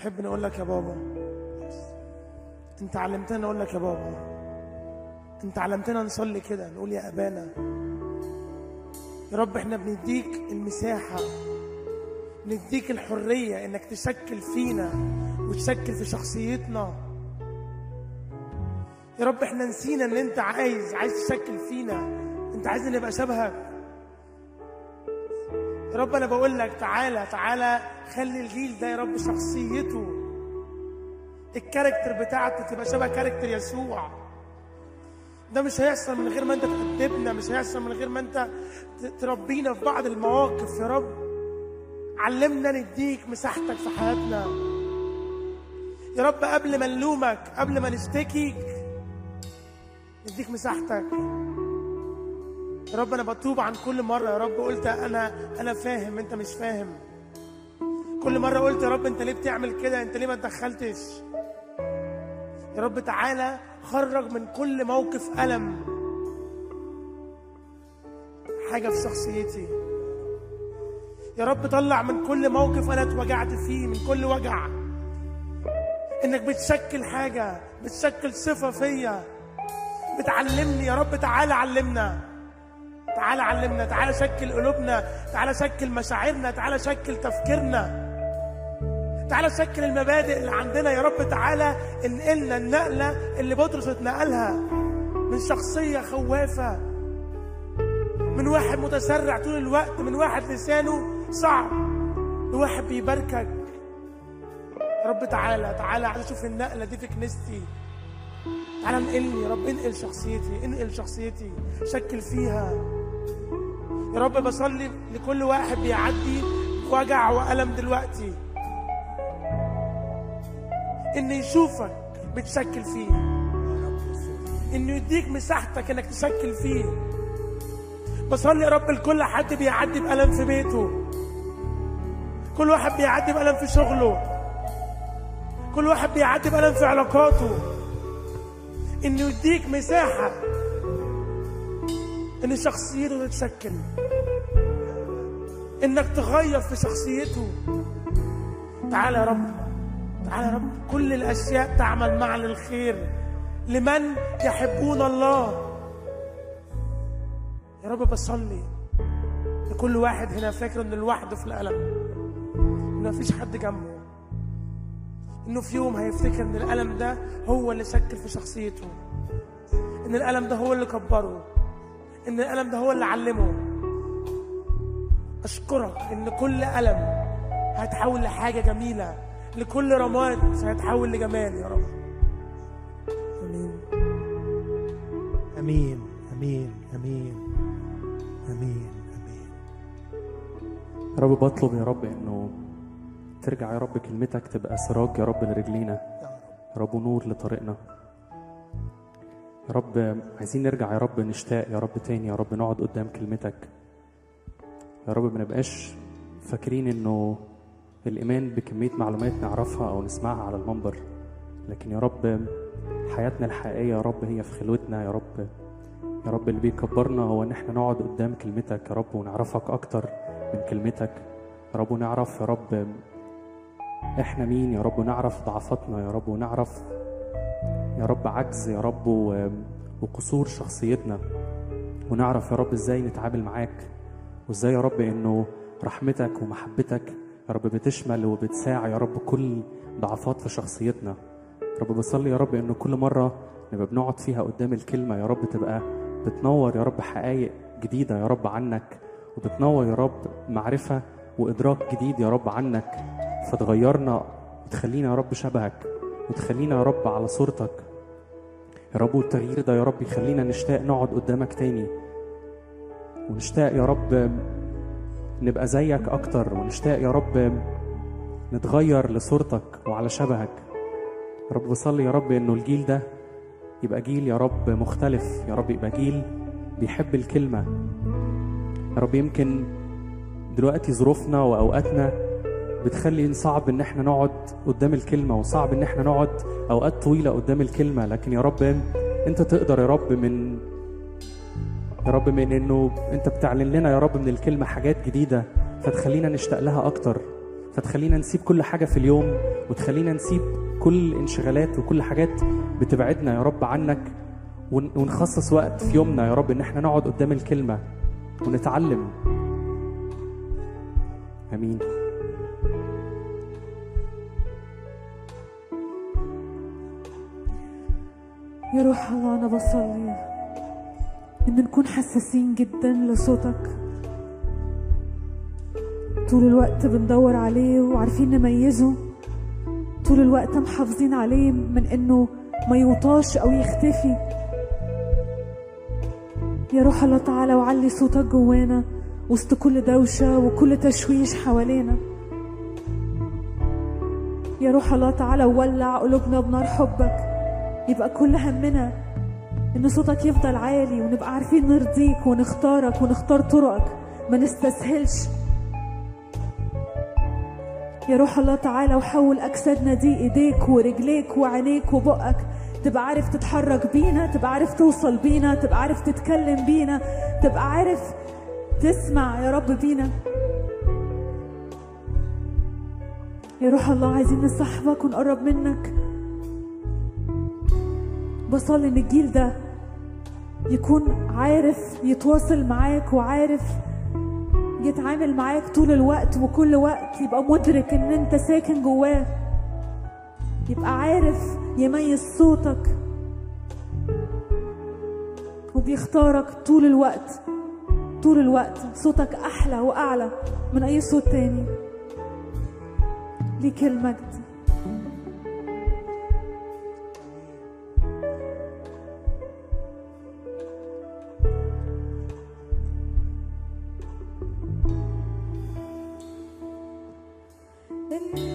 نحب نقول لك يا بابا؟ أنت علمتنا نقول لك يا بابا. أنت علمتنا نصلي كده نقول يا أبانا. يا رب إحنا بنديك المساحة نديك الحرية إنك تشكل فينا وتشكل في شخصيتنا. يا رب إحنا نسينا إن أنت عايز عايز تشكل فينا. أنت عايزنا نبقى شبهك. يا رب أنا بقول لك تعالى تعالى خلي الجيل ده يا رب شخصيته ال character بتاعته تبقى شبه character يسوع. ده مش هيحصل من غير ما انت تأدبنا مش هيحصل من غير ما انت تربينا في بعض المواقف يا رب. علمنا نديك مساحتك في حياتنا. يا رب قبل ما نلومك قبل ما نشتكيك نديك مساحتك. يا رب أنا بتوب عن كل مرة. يا رب قلت أنا أنا فاهم أنت مش فاهم. كل مرة قلت يا رب أنت ليه بتعمل كده؟ أنت ليه ما تدخلتش؟ يا رب تعالى خرج من كل موقف ألم. حاجة في شخصيتي. يا رب طلع من كل موقف أنا اتوجعت فيه من كل وجع. إنك بتشكل حاجة بتشكل صفة فيا. بتعلمني. يا رب تعالى علمنا. تعالى علمنا تعالى شكل قلوبنا تعالى شكل مشاعرنا تعالى شكل تفكيرنا. تعالى شكل المبادئ اللي عندنا يا رب تعالى انقلنا النقلة اللي بطرس اتنقلها من شخصية خوافة من واحد متسرع طول الوقت من واحد لسانه صعب لواحد بيباركك. يا رب تعالى تعالى عايز أشوف النقلة دي في كنيستي. تعالى انقلني يا رب انقل شخصيتي انقل شخصيتي شكل فيها. يا رب بصلي لكل واحد بيعدي وجع وألم دلوقتي. إن يشوفك بتشكل فيه. إنه يديك مساحتك إنك تشكل فيه. بصلي يا رب لكل حد بيعدي بألم في بيته. كل واحد بيعدي بألم في شغله. كل واحد بيعدي بألم في علاقاته. إنه يديك مساحة إن شخصيته تتشكل إنك تغير في شخصيته. تعال يا رب تعال يا رب. كل الأشياء تعمل معا للخير لمن يحبون الله. يا رب بصلي. لكل واحد هنا فاكر انه لوحده في الألم. إن مفيش حد جنبه. إنه في يوم هيفتكر إن الألم ده هو اللي شكل في شخصيته. إن الألم ده هو اللي كبره. إن الألم ده هو اللي علمه. أشكرك إن كل ألم هيتحول لحاجة جميلة. لكل رماد هيتحول لجمال يا رب. آمين. آمين. آمين. آمين. آمين. آمين. يا رب بطلب يا رب إنه ترجع يا رب كلمتك تبقى سراج يا رب لرجلينا. يا رب نور لطريقنا. يا رب عايزين نرجع يا رب نشتاق يا رب تاني يا رب نقعد قدام كلمتك يا رب ما نبقاش فاكرين انه الايمان بكميه معلومات نعرفها أو نسمعها على المنبر لكن يا رب حياتنا الحقيقيه يا رب هي في خلوتنا يا رب يا رب اللي بيكبرنا هو ان إحنا نقعد قدام كلمتك يا رب ونعرفك أكتر من كلمتك يا رب ونعرف يا رب إحنا مين يا رب ونعرف ضعفاتنا يا رب ونعرف يا رب عجز يا رب وقصور شخصيتنا ونعرف يا رب إزاي نتعامل معاك وازاي يا رب انه رحمتك ومحبتك يا رب بتشمل وبتساعي يا رب كل ضعفات في شخصيتنا يا رب بصلي يا رب انه كل مره نبقى بنقعد فيها قدام الكلمة يا رب تبقى بتنور يا رب حقائق جديده يا رب عنك وبتنور يا رب معرفه وادراك جديد يا رب عنك فتغيرنا وتخلينا يا رب شبهك وتخلينا يا رب على صورتك يا رب والتغيير ده يا رب يخلينا نشتاق نقعد قدامك تاني. ونشتاق يا رب نبقى زيك أكتر. ونشتاق يا رب نتغير لصورتك وعلى شبهك. يا رب بصلي يا رب إنه الجيل ده يبقى جيل يا رب مختلف. يا رب يبقى جيل بيحب الكلمة. يا رب يمكن دلوقتي ظروفنا وأوقاتنا بتخلي صعب إن إحنا نقعد قدام الكلمة وصعب إن إحنا نقعد أوقات طويلة قدام الكلمة. لكن يا رب أنت تقدر يا رب من يا رب من إنه أنت بتعلن لنا يا رب من الكلمة حاجات جديدة فتخلينا نشتاق لها أكتر فتخلينا نسيب كل حاجة في اليوم وتخلينا نسيب كل انشغالات وكل حاجات بتبعدنا يا رب عنك ون- ونخصص وقت في يومنا يا رب إن إحنا نقعد قدام الكلمة ونتعلم. آمين. يا روح الله أنا بصلي. إن نكون حساسين جدا لصوتك. طول الوقت بندور عليه وعارفين نميزه. طول الوقت محافظين عليه من إنه ما يوطاش أو يختفي. يا روح الله تعالى وعلي صوتك جوانا وسط كل دوشة وكل تشويش حوالينا. يا روح الله تعالى وولع قلوبنا بنار حبك. يبقى كل همنا إن صوتك يفضل عالي ونبقى عارفين نرضيك ونختارك ونختار طرقك. ما نستسهلش. يا روح الله تعالى وحول أجسادنا دي إيديك ورجليك وعينيك وبقك. تبقى عارف تتحرك بينا تبقى عارف توصل بينا تبقى عارف تتكلم بينا تبقى عارف تسمع يا رب بينا. يا روح الله عايزين نصاحبك ونقرب منك. بصلي إن الجيل ده يكون عارف يتواصل معاك وعارف يتعامل معاك طول الوقت وكل وقت يبقى مدرك إن أنت ساكن جواه. يبقى عارف يميز صوتك وبيختارك طول الوقت طول الوقت. صوتك أحلى وأعلى من أي صوت تاني. ليك المجد. انت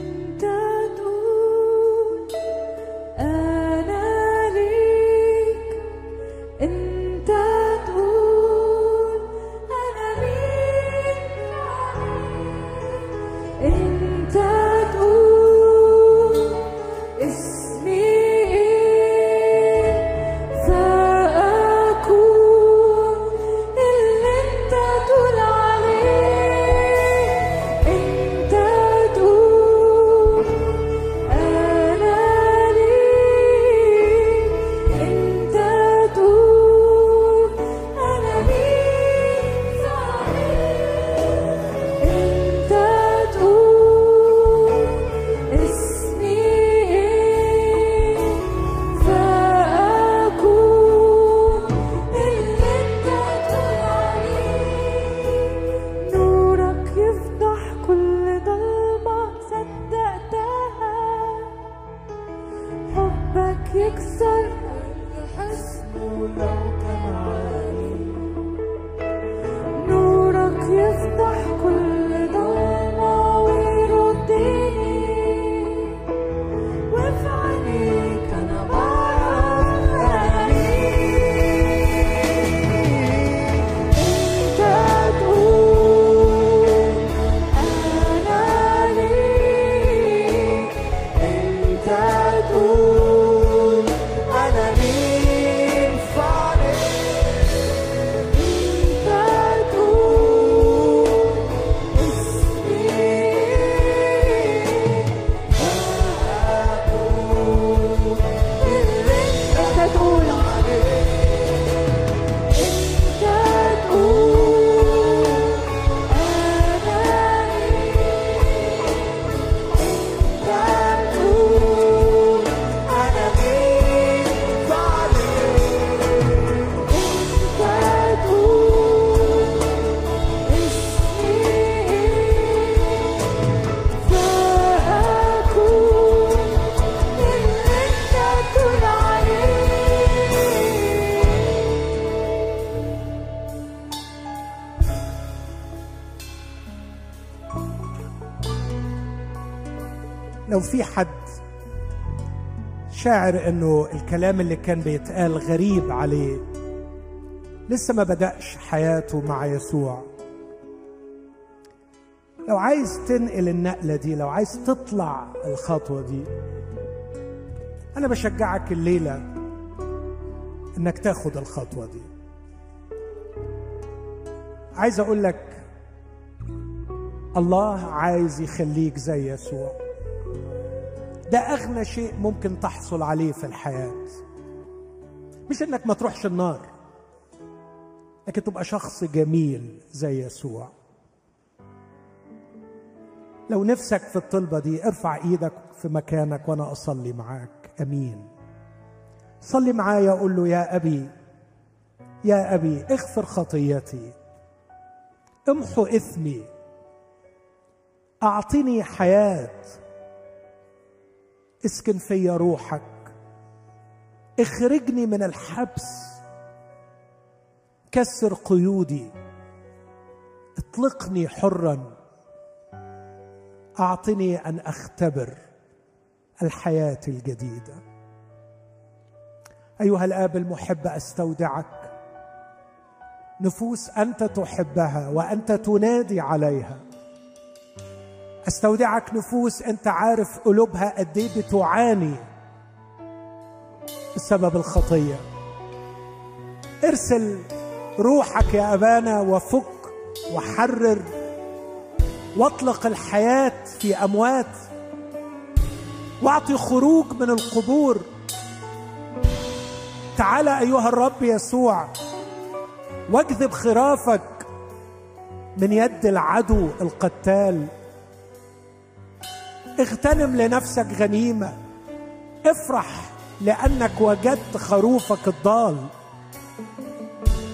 شاعر إنه الكلام اللي كان بيتقال غريب عليه. لسه ما بدأش حياته مع يسوع. لو عايز تنقل النقلة دي لو عايز تطلع الخطوة دي أنا بشجعك الليلة إنك تاخد الخطوة دي. عايز أقول لك الله عايز يخليك زي يسوع. ده أغنى شيء ممكن تحصل عليه في الحياة. مش إنك ما تروحش النار لكن تبقى شخص جميل زي يسوع. لو نفسك في الطلبة دي ارفع إيدك في مكانك وأنا أصلي معاك. آمين. صلي معايا قول له يا أبي يا أبي اغفر خطيتي. امحو إثمي. أعطني حياة. اسكن في روحك. اخرجني من الحبس. كسر قيودي. اطلقني حرا. اعطني أن أختبر الحياة الجديدة. أيها الآب المحب أستودعك. نفوس أنت تحبها وأنت تنادي عليها. أستودعك نفوس أنت عارف قلوبها قد إيه بتعاني بسبب الخطية. ارسل روحك يا أبانا وفك وحرر واطلق الحياة في أموات. واعطي خروج من القبور. تعال أيها الرب يسوع واجذب خرافك من يد العدو القتال. اغتنم لنفسك غنيمة. افرح لأنك وجدت خروفك الضال.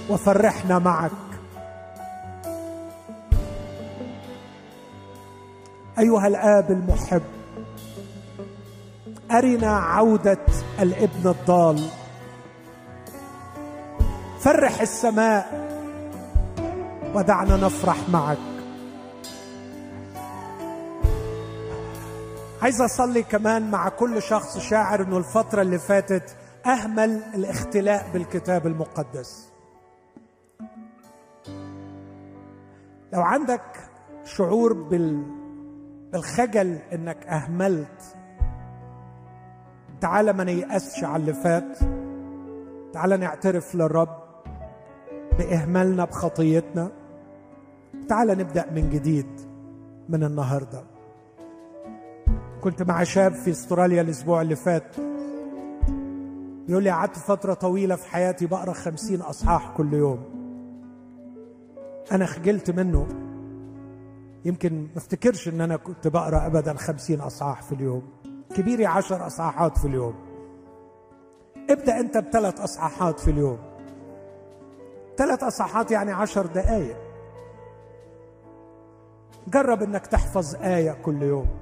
وفرحنا معك. أيها الآب المحب أرنا عودة الابن الضال. فرح السماء ودعنا نفرح معك. عايز أصلي كمان مع كل شخص شاعر إنه الفترة اللي فاتت أهمل الاختلاء بالكتاب المقدس. لو عندك شعور بال بالخجل إنك أهملت تعال ما نيأسش على اللي فات تعال نعترف للرب بإهمالنا بخطيتنا تعال نبدأ من جديد من النهارده. كنت مع شاب في استراليا الأسبوع اللي فات. يقول لي قعدت فترة طويلة في حياتي بقرأ خمسين أصحاح كل يوم. أنا خجلت منه. يمكن ما افتكرش إن أنا كنت بقرأ ابدا خمسين أصحاح في اليوم. كبيري عشر أصحاحات في اليوم. ابدأ أنت بثلاث أصحاحات في اليوم. ثلاث أصحاحات يعني عشر دقائق جرب إنك تحفظ آية كل يوم.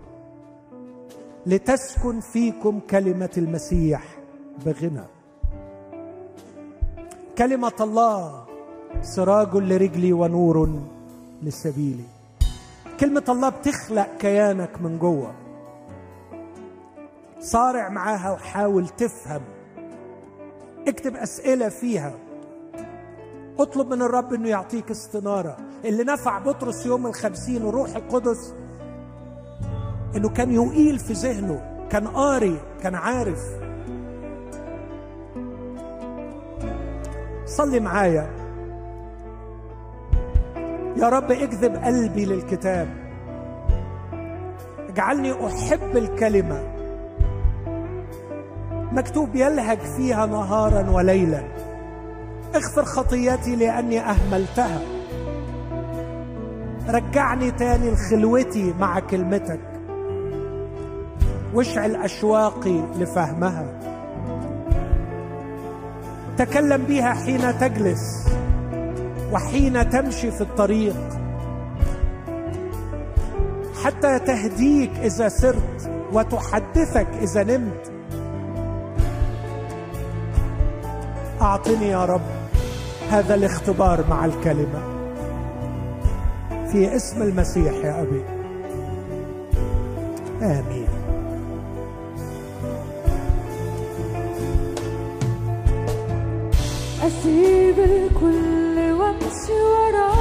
لتسكن فيكم كلمة المسيح بغنى. كلمة الله سراج لرجلي ونور لسبيلي. كلمة الله بتخلق كيانك من جوه. صارع معاها وحاول تفهم. اكتب أسئلة فيها. اطلب من الرب إنه يعطيك استنارة. اللي نفع بطرس يوم الخمسين وروح القدس إنه كان يقيل في ذهنه كان قاري كان عارف. صلي معايا. يا رب اكذب قلبي للكتاب. اجعلني أحب الكلمة. مكتوب يلهج فيها نهارا وليلا. اغفر خطيتي لأني أهملتها. رجعني تاني لخلوتي مع كلمتك. واشعل أشواقي لفهمها. تكلم بها حين تجلس وحين تمشي في الطريق. حتى تهديك إذا سرت وتحدثك إذا نمت. أعطني يا رب هذا الاختبار مع الكلمة. في اسم المسيح يا أبي. آمين. أسيب الكل وأمشي وراه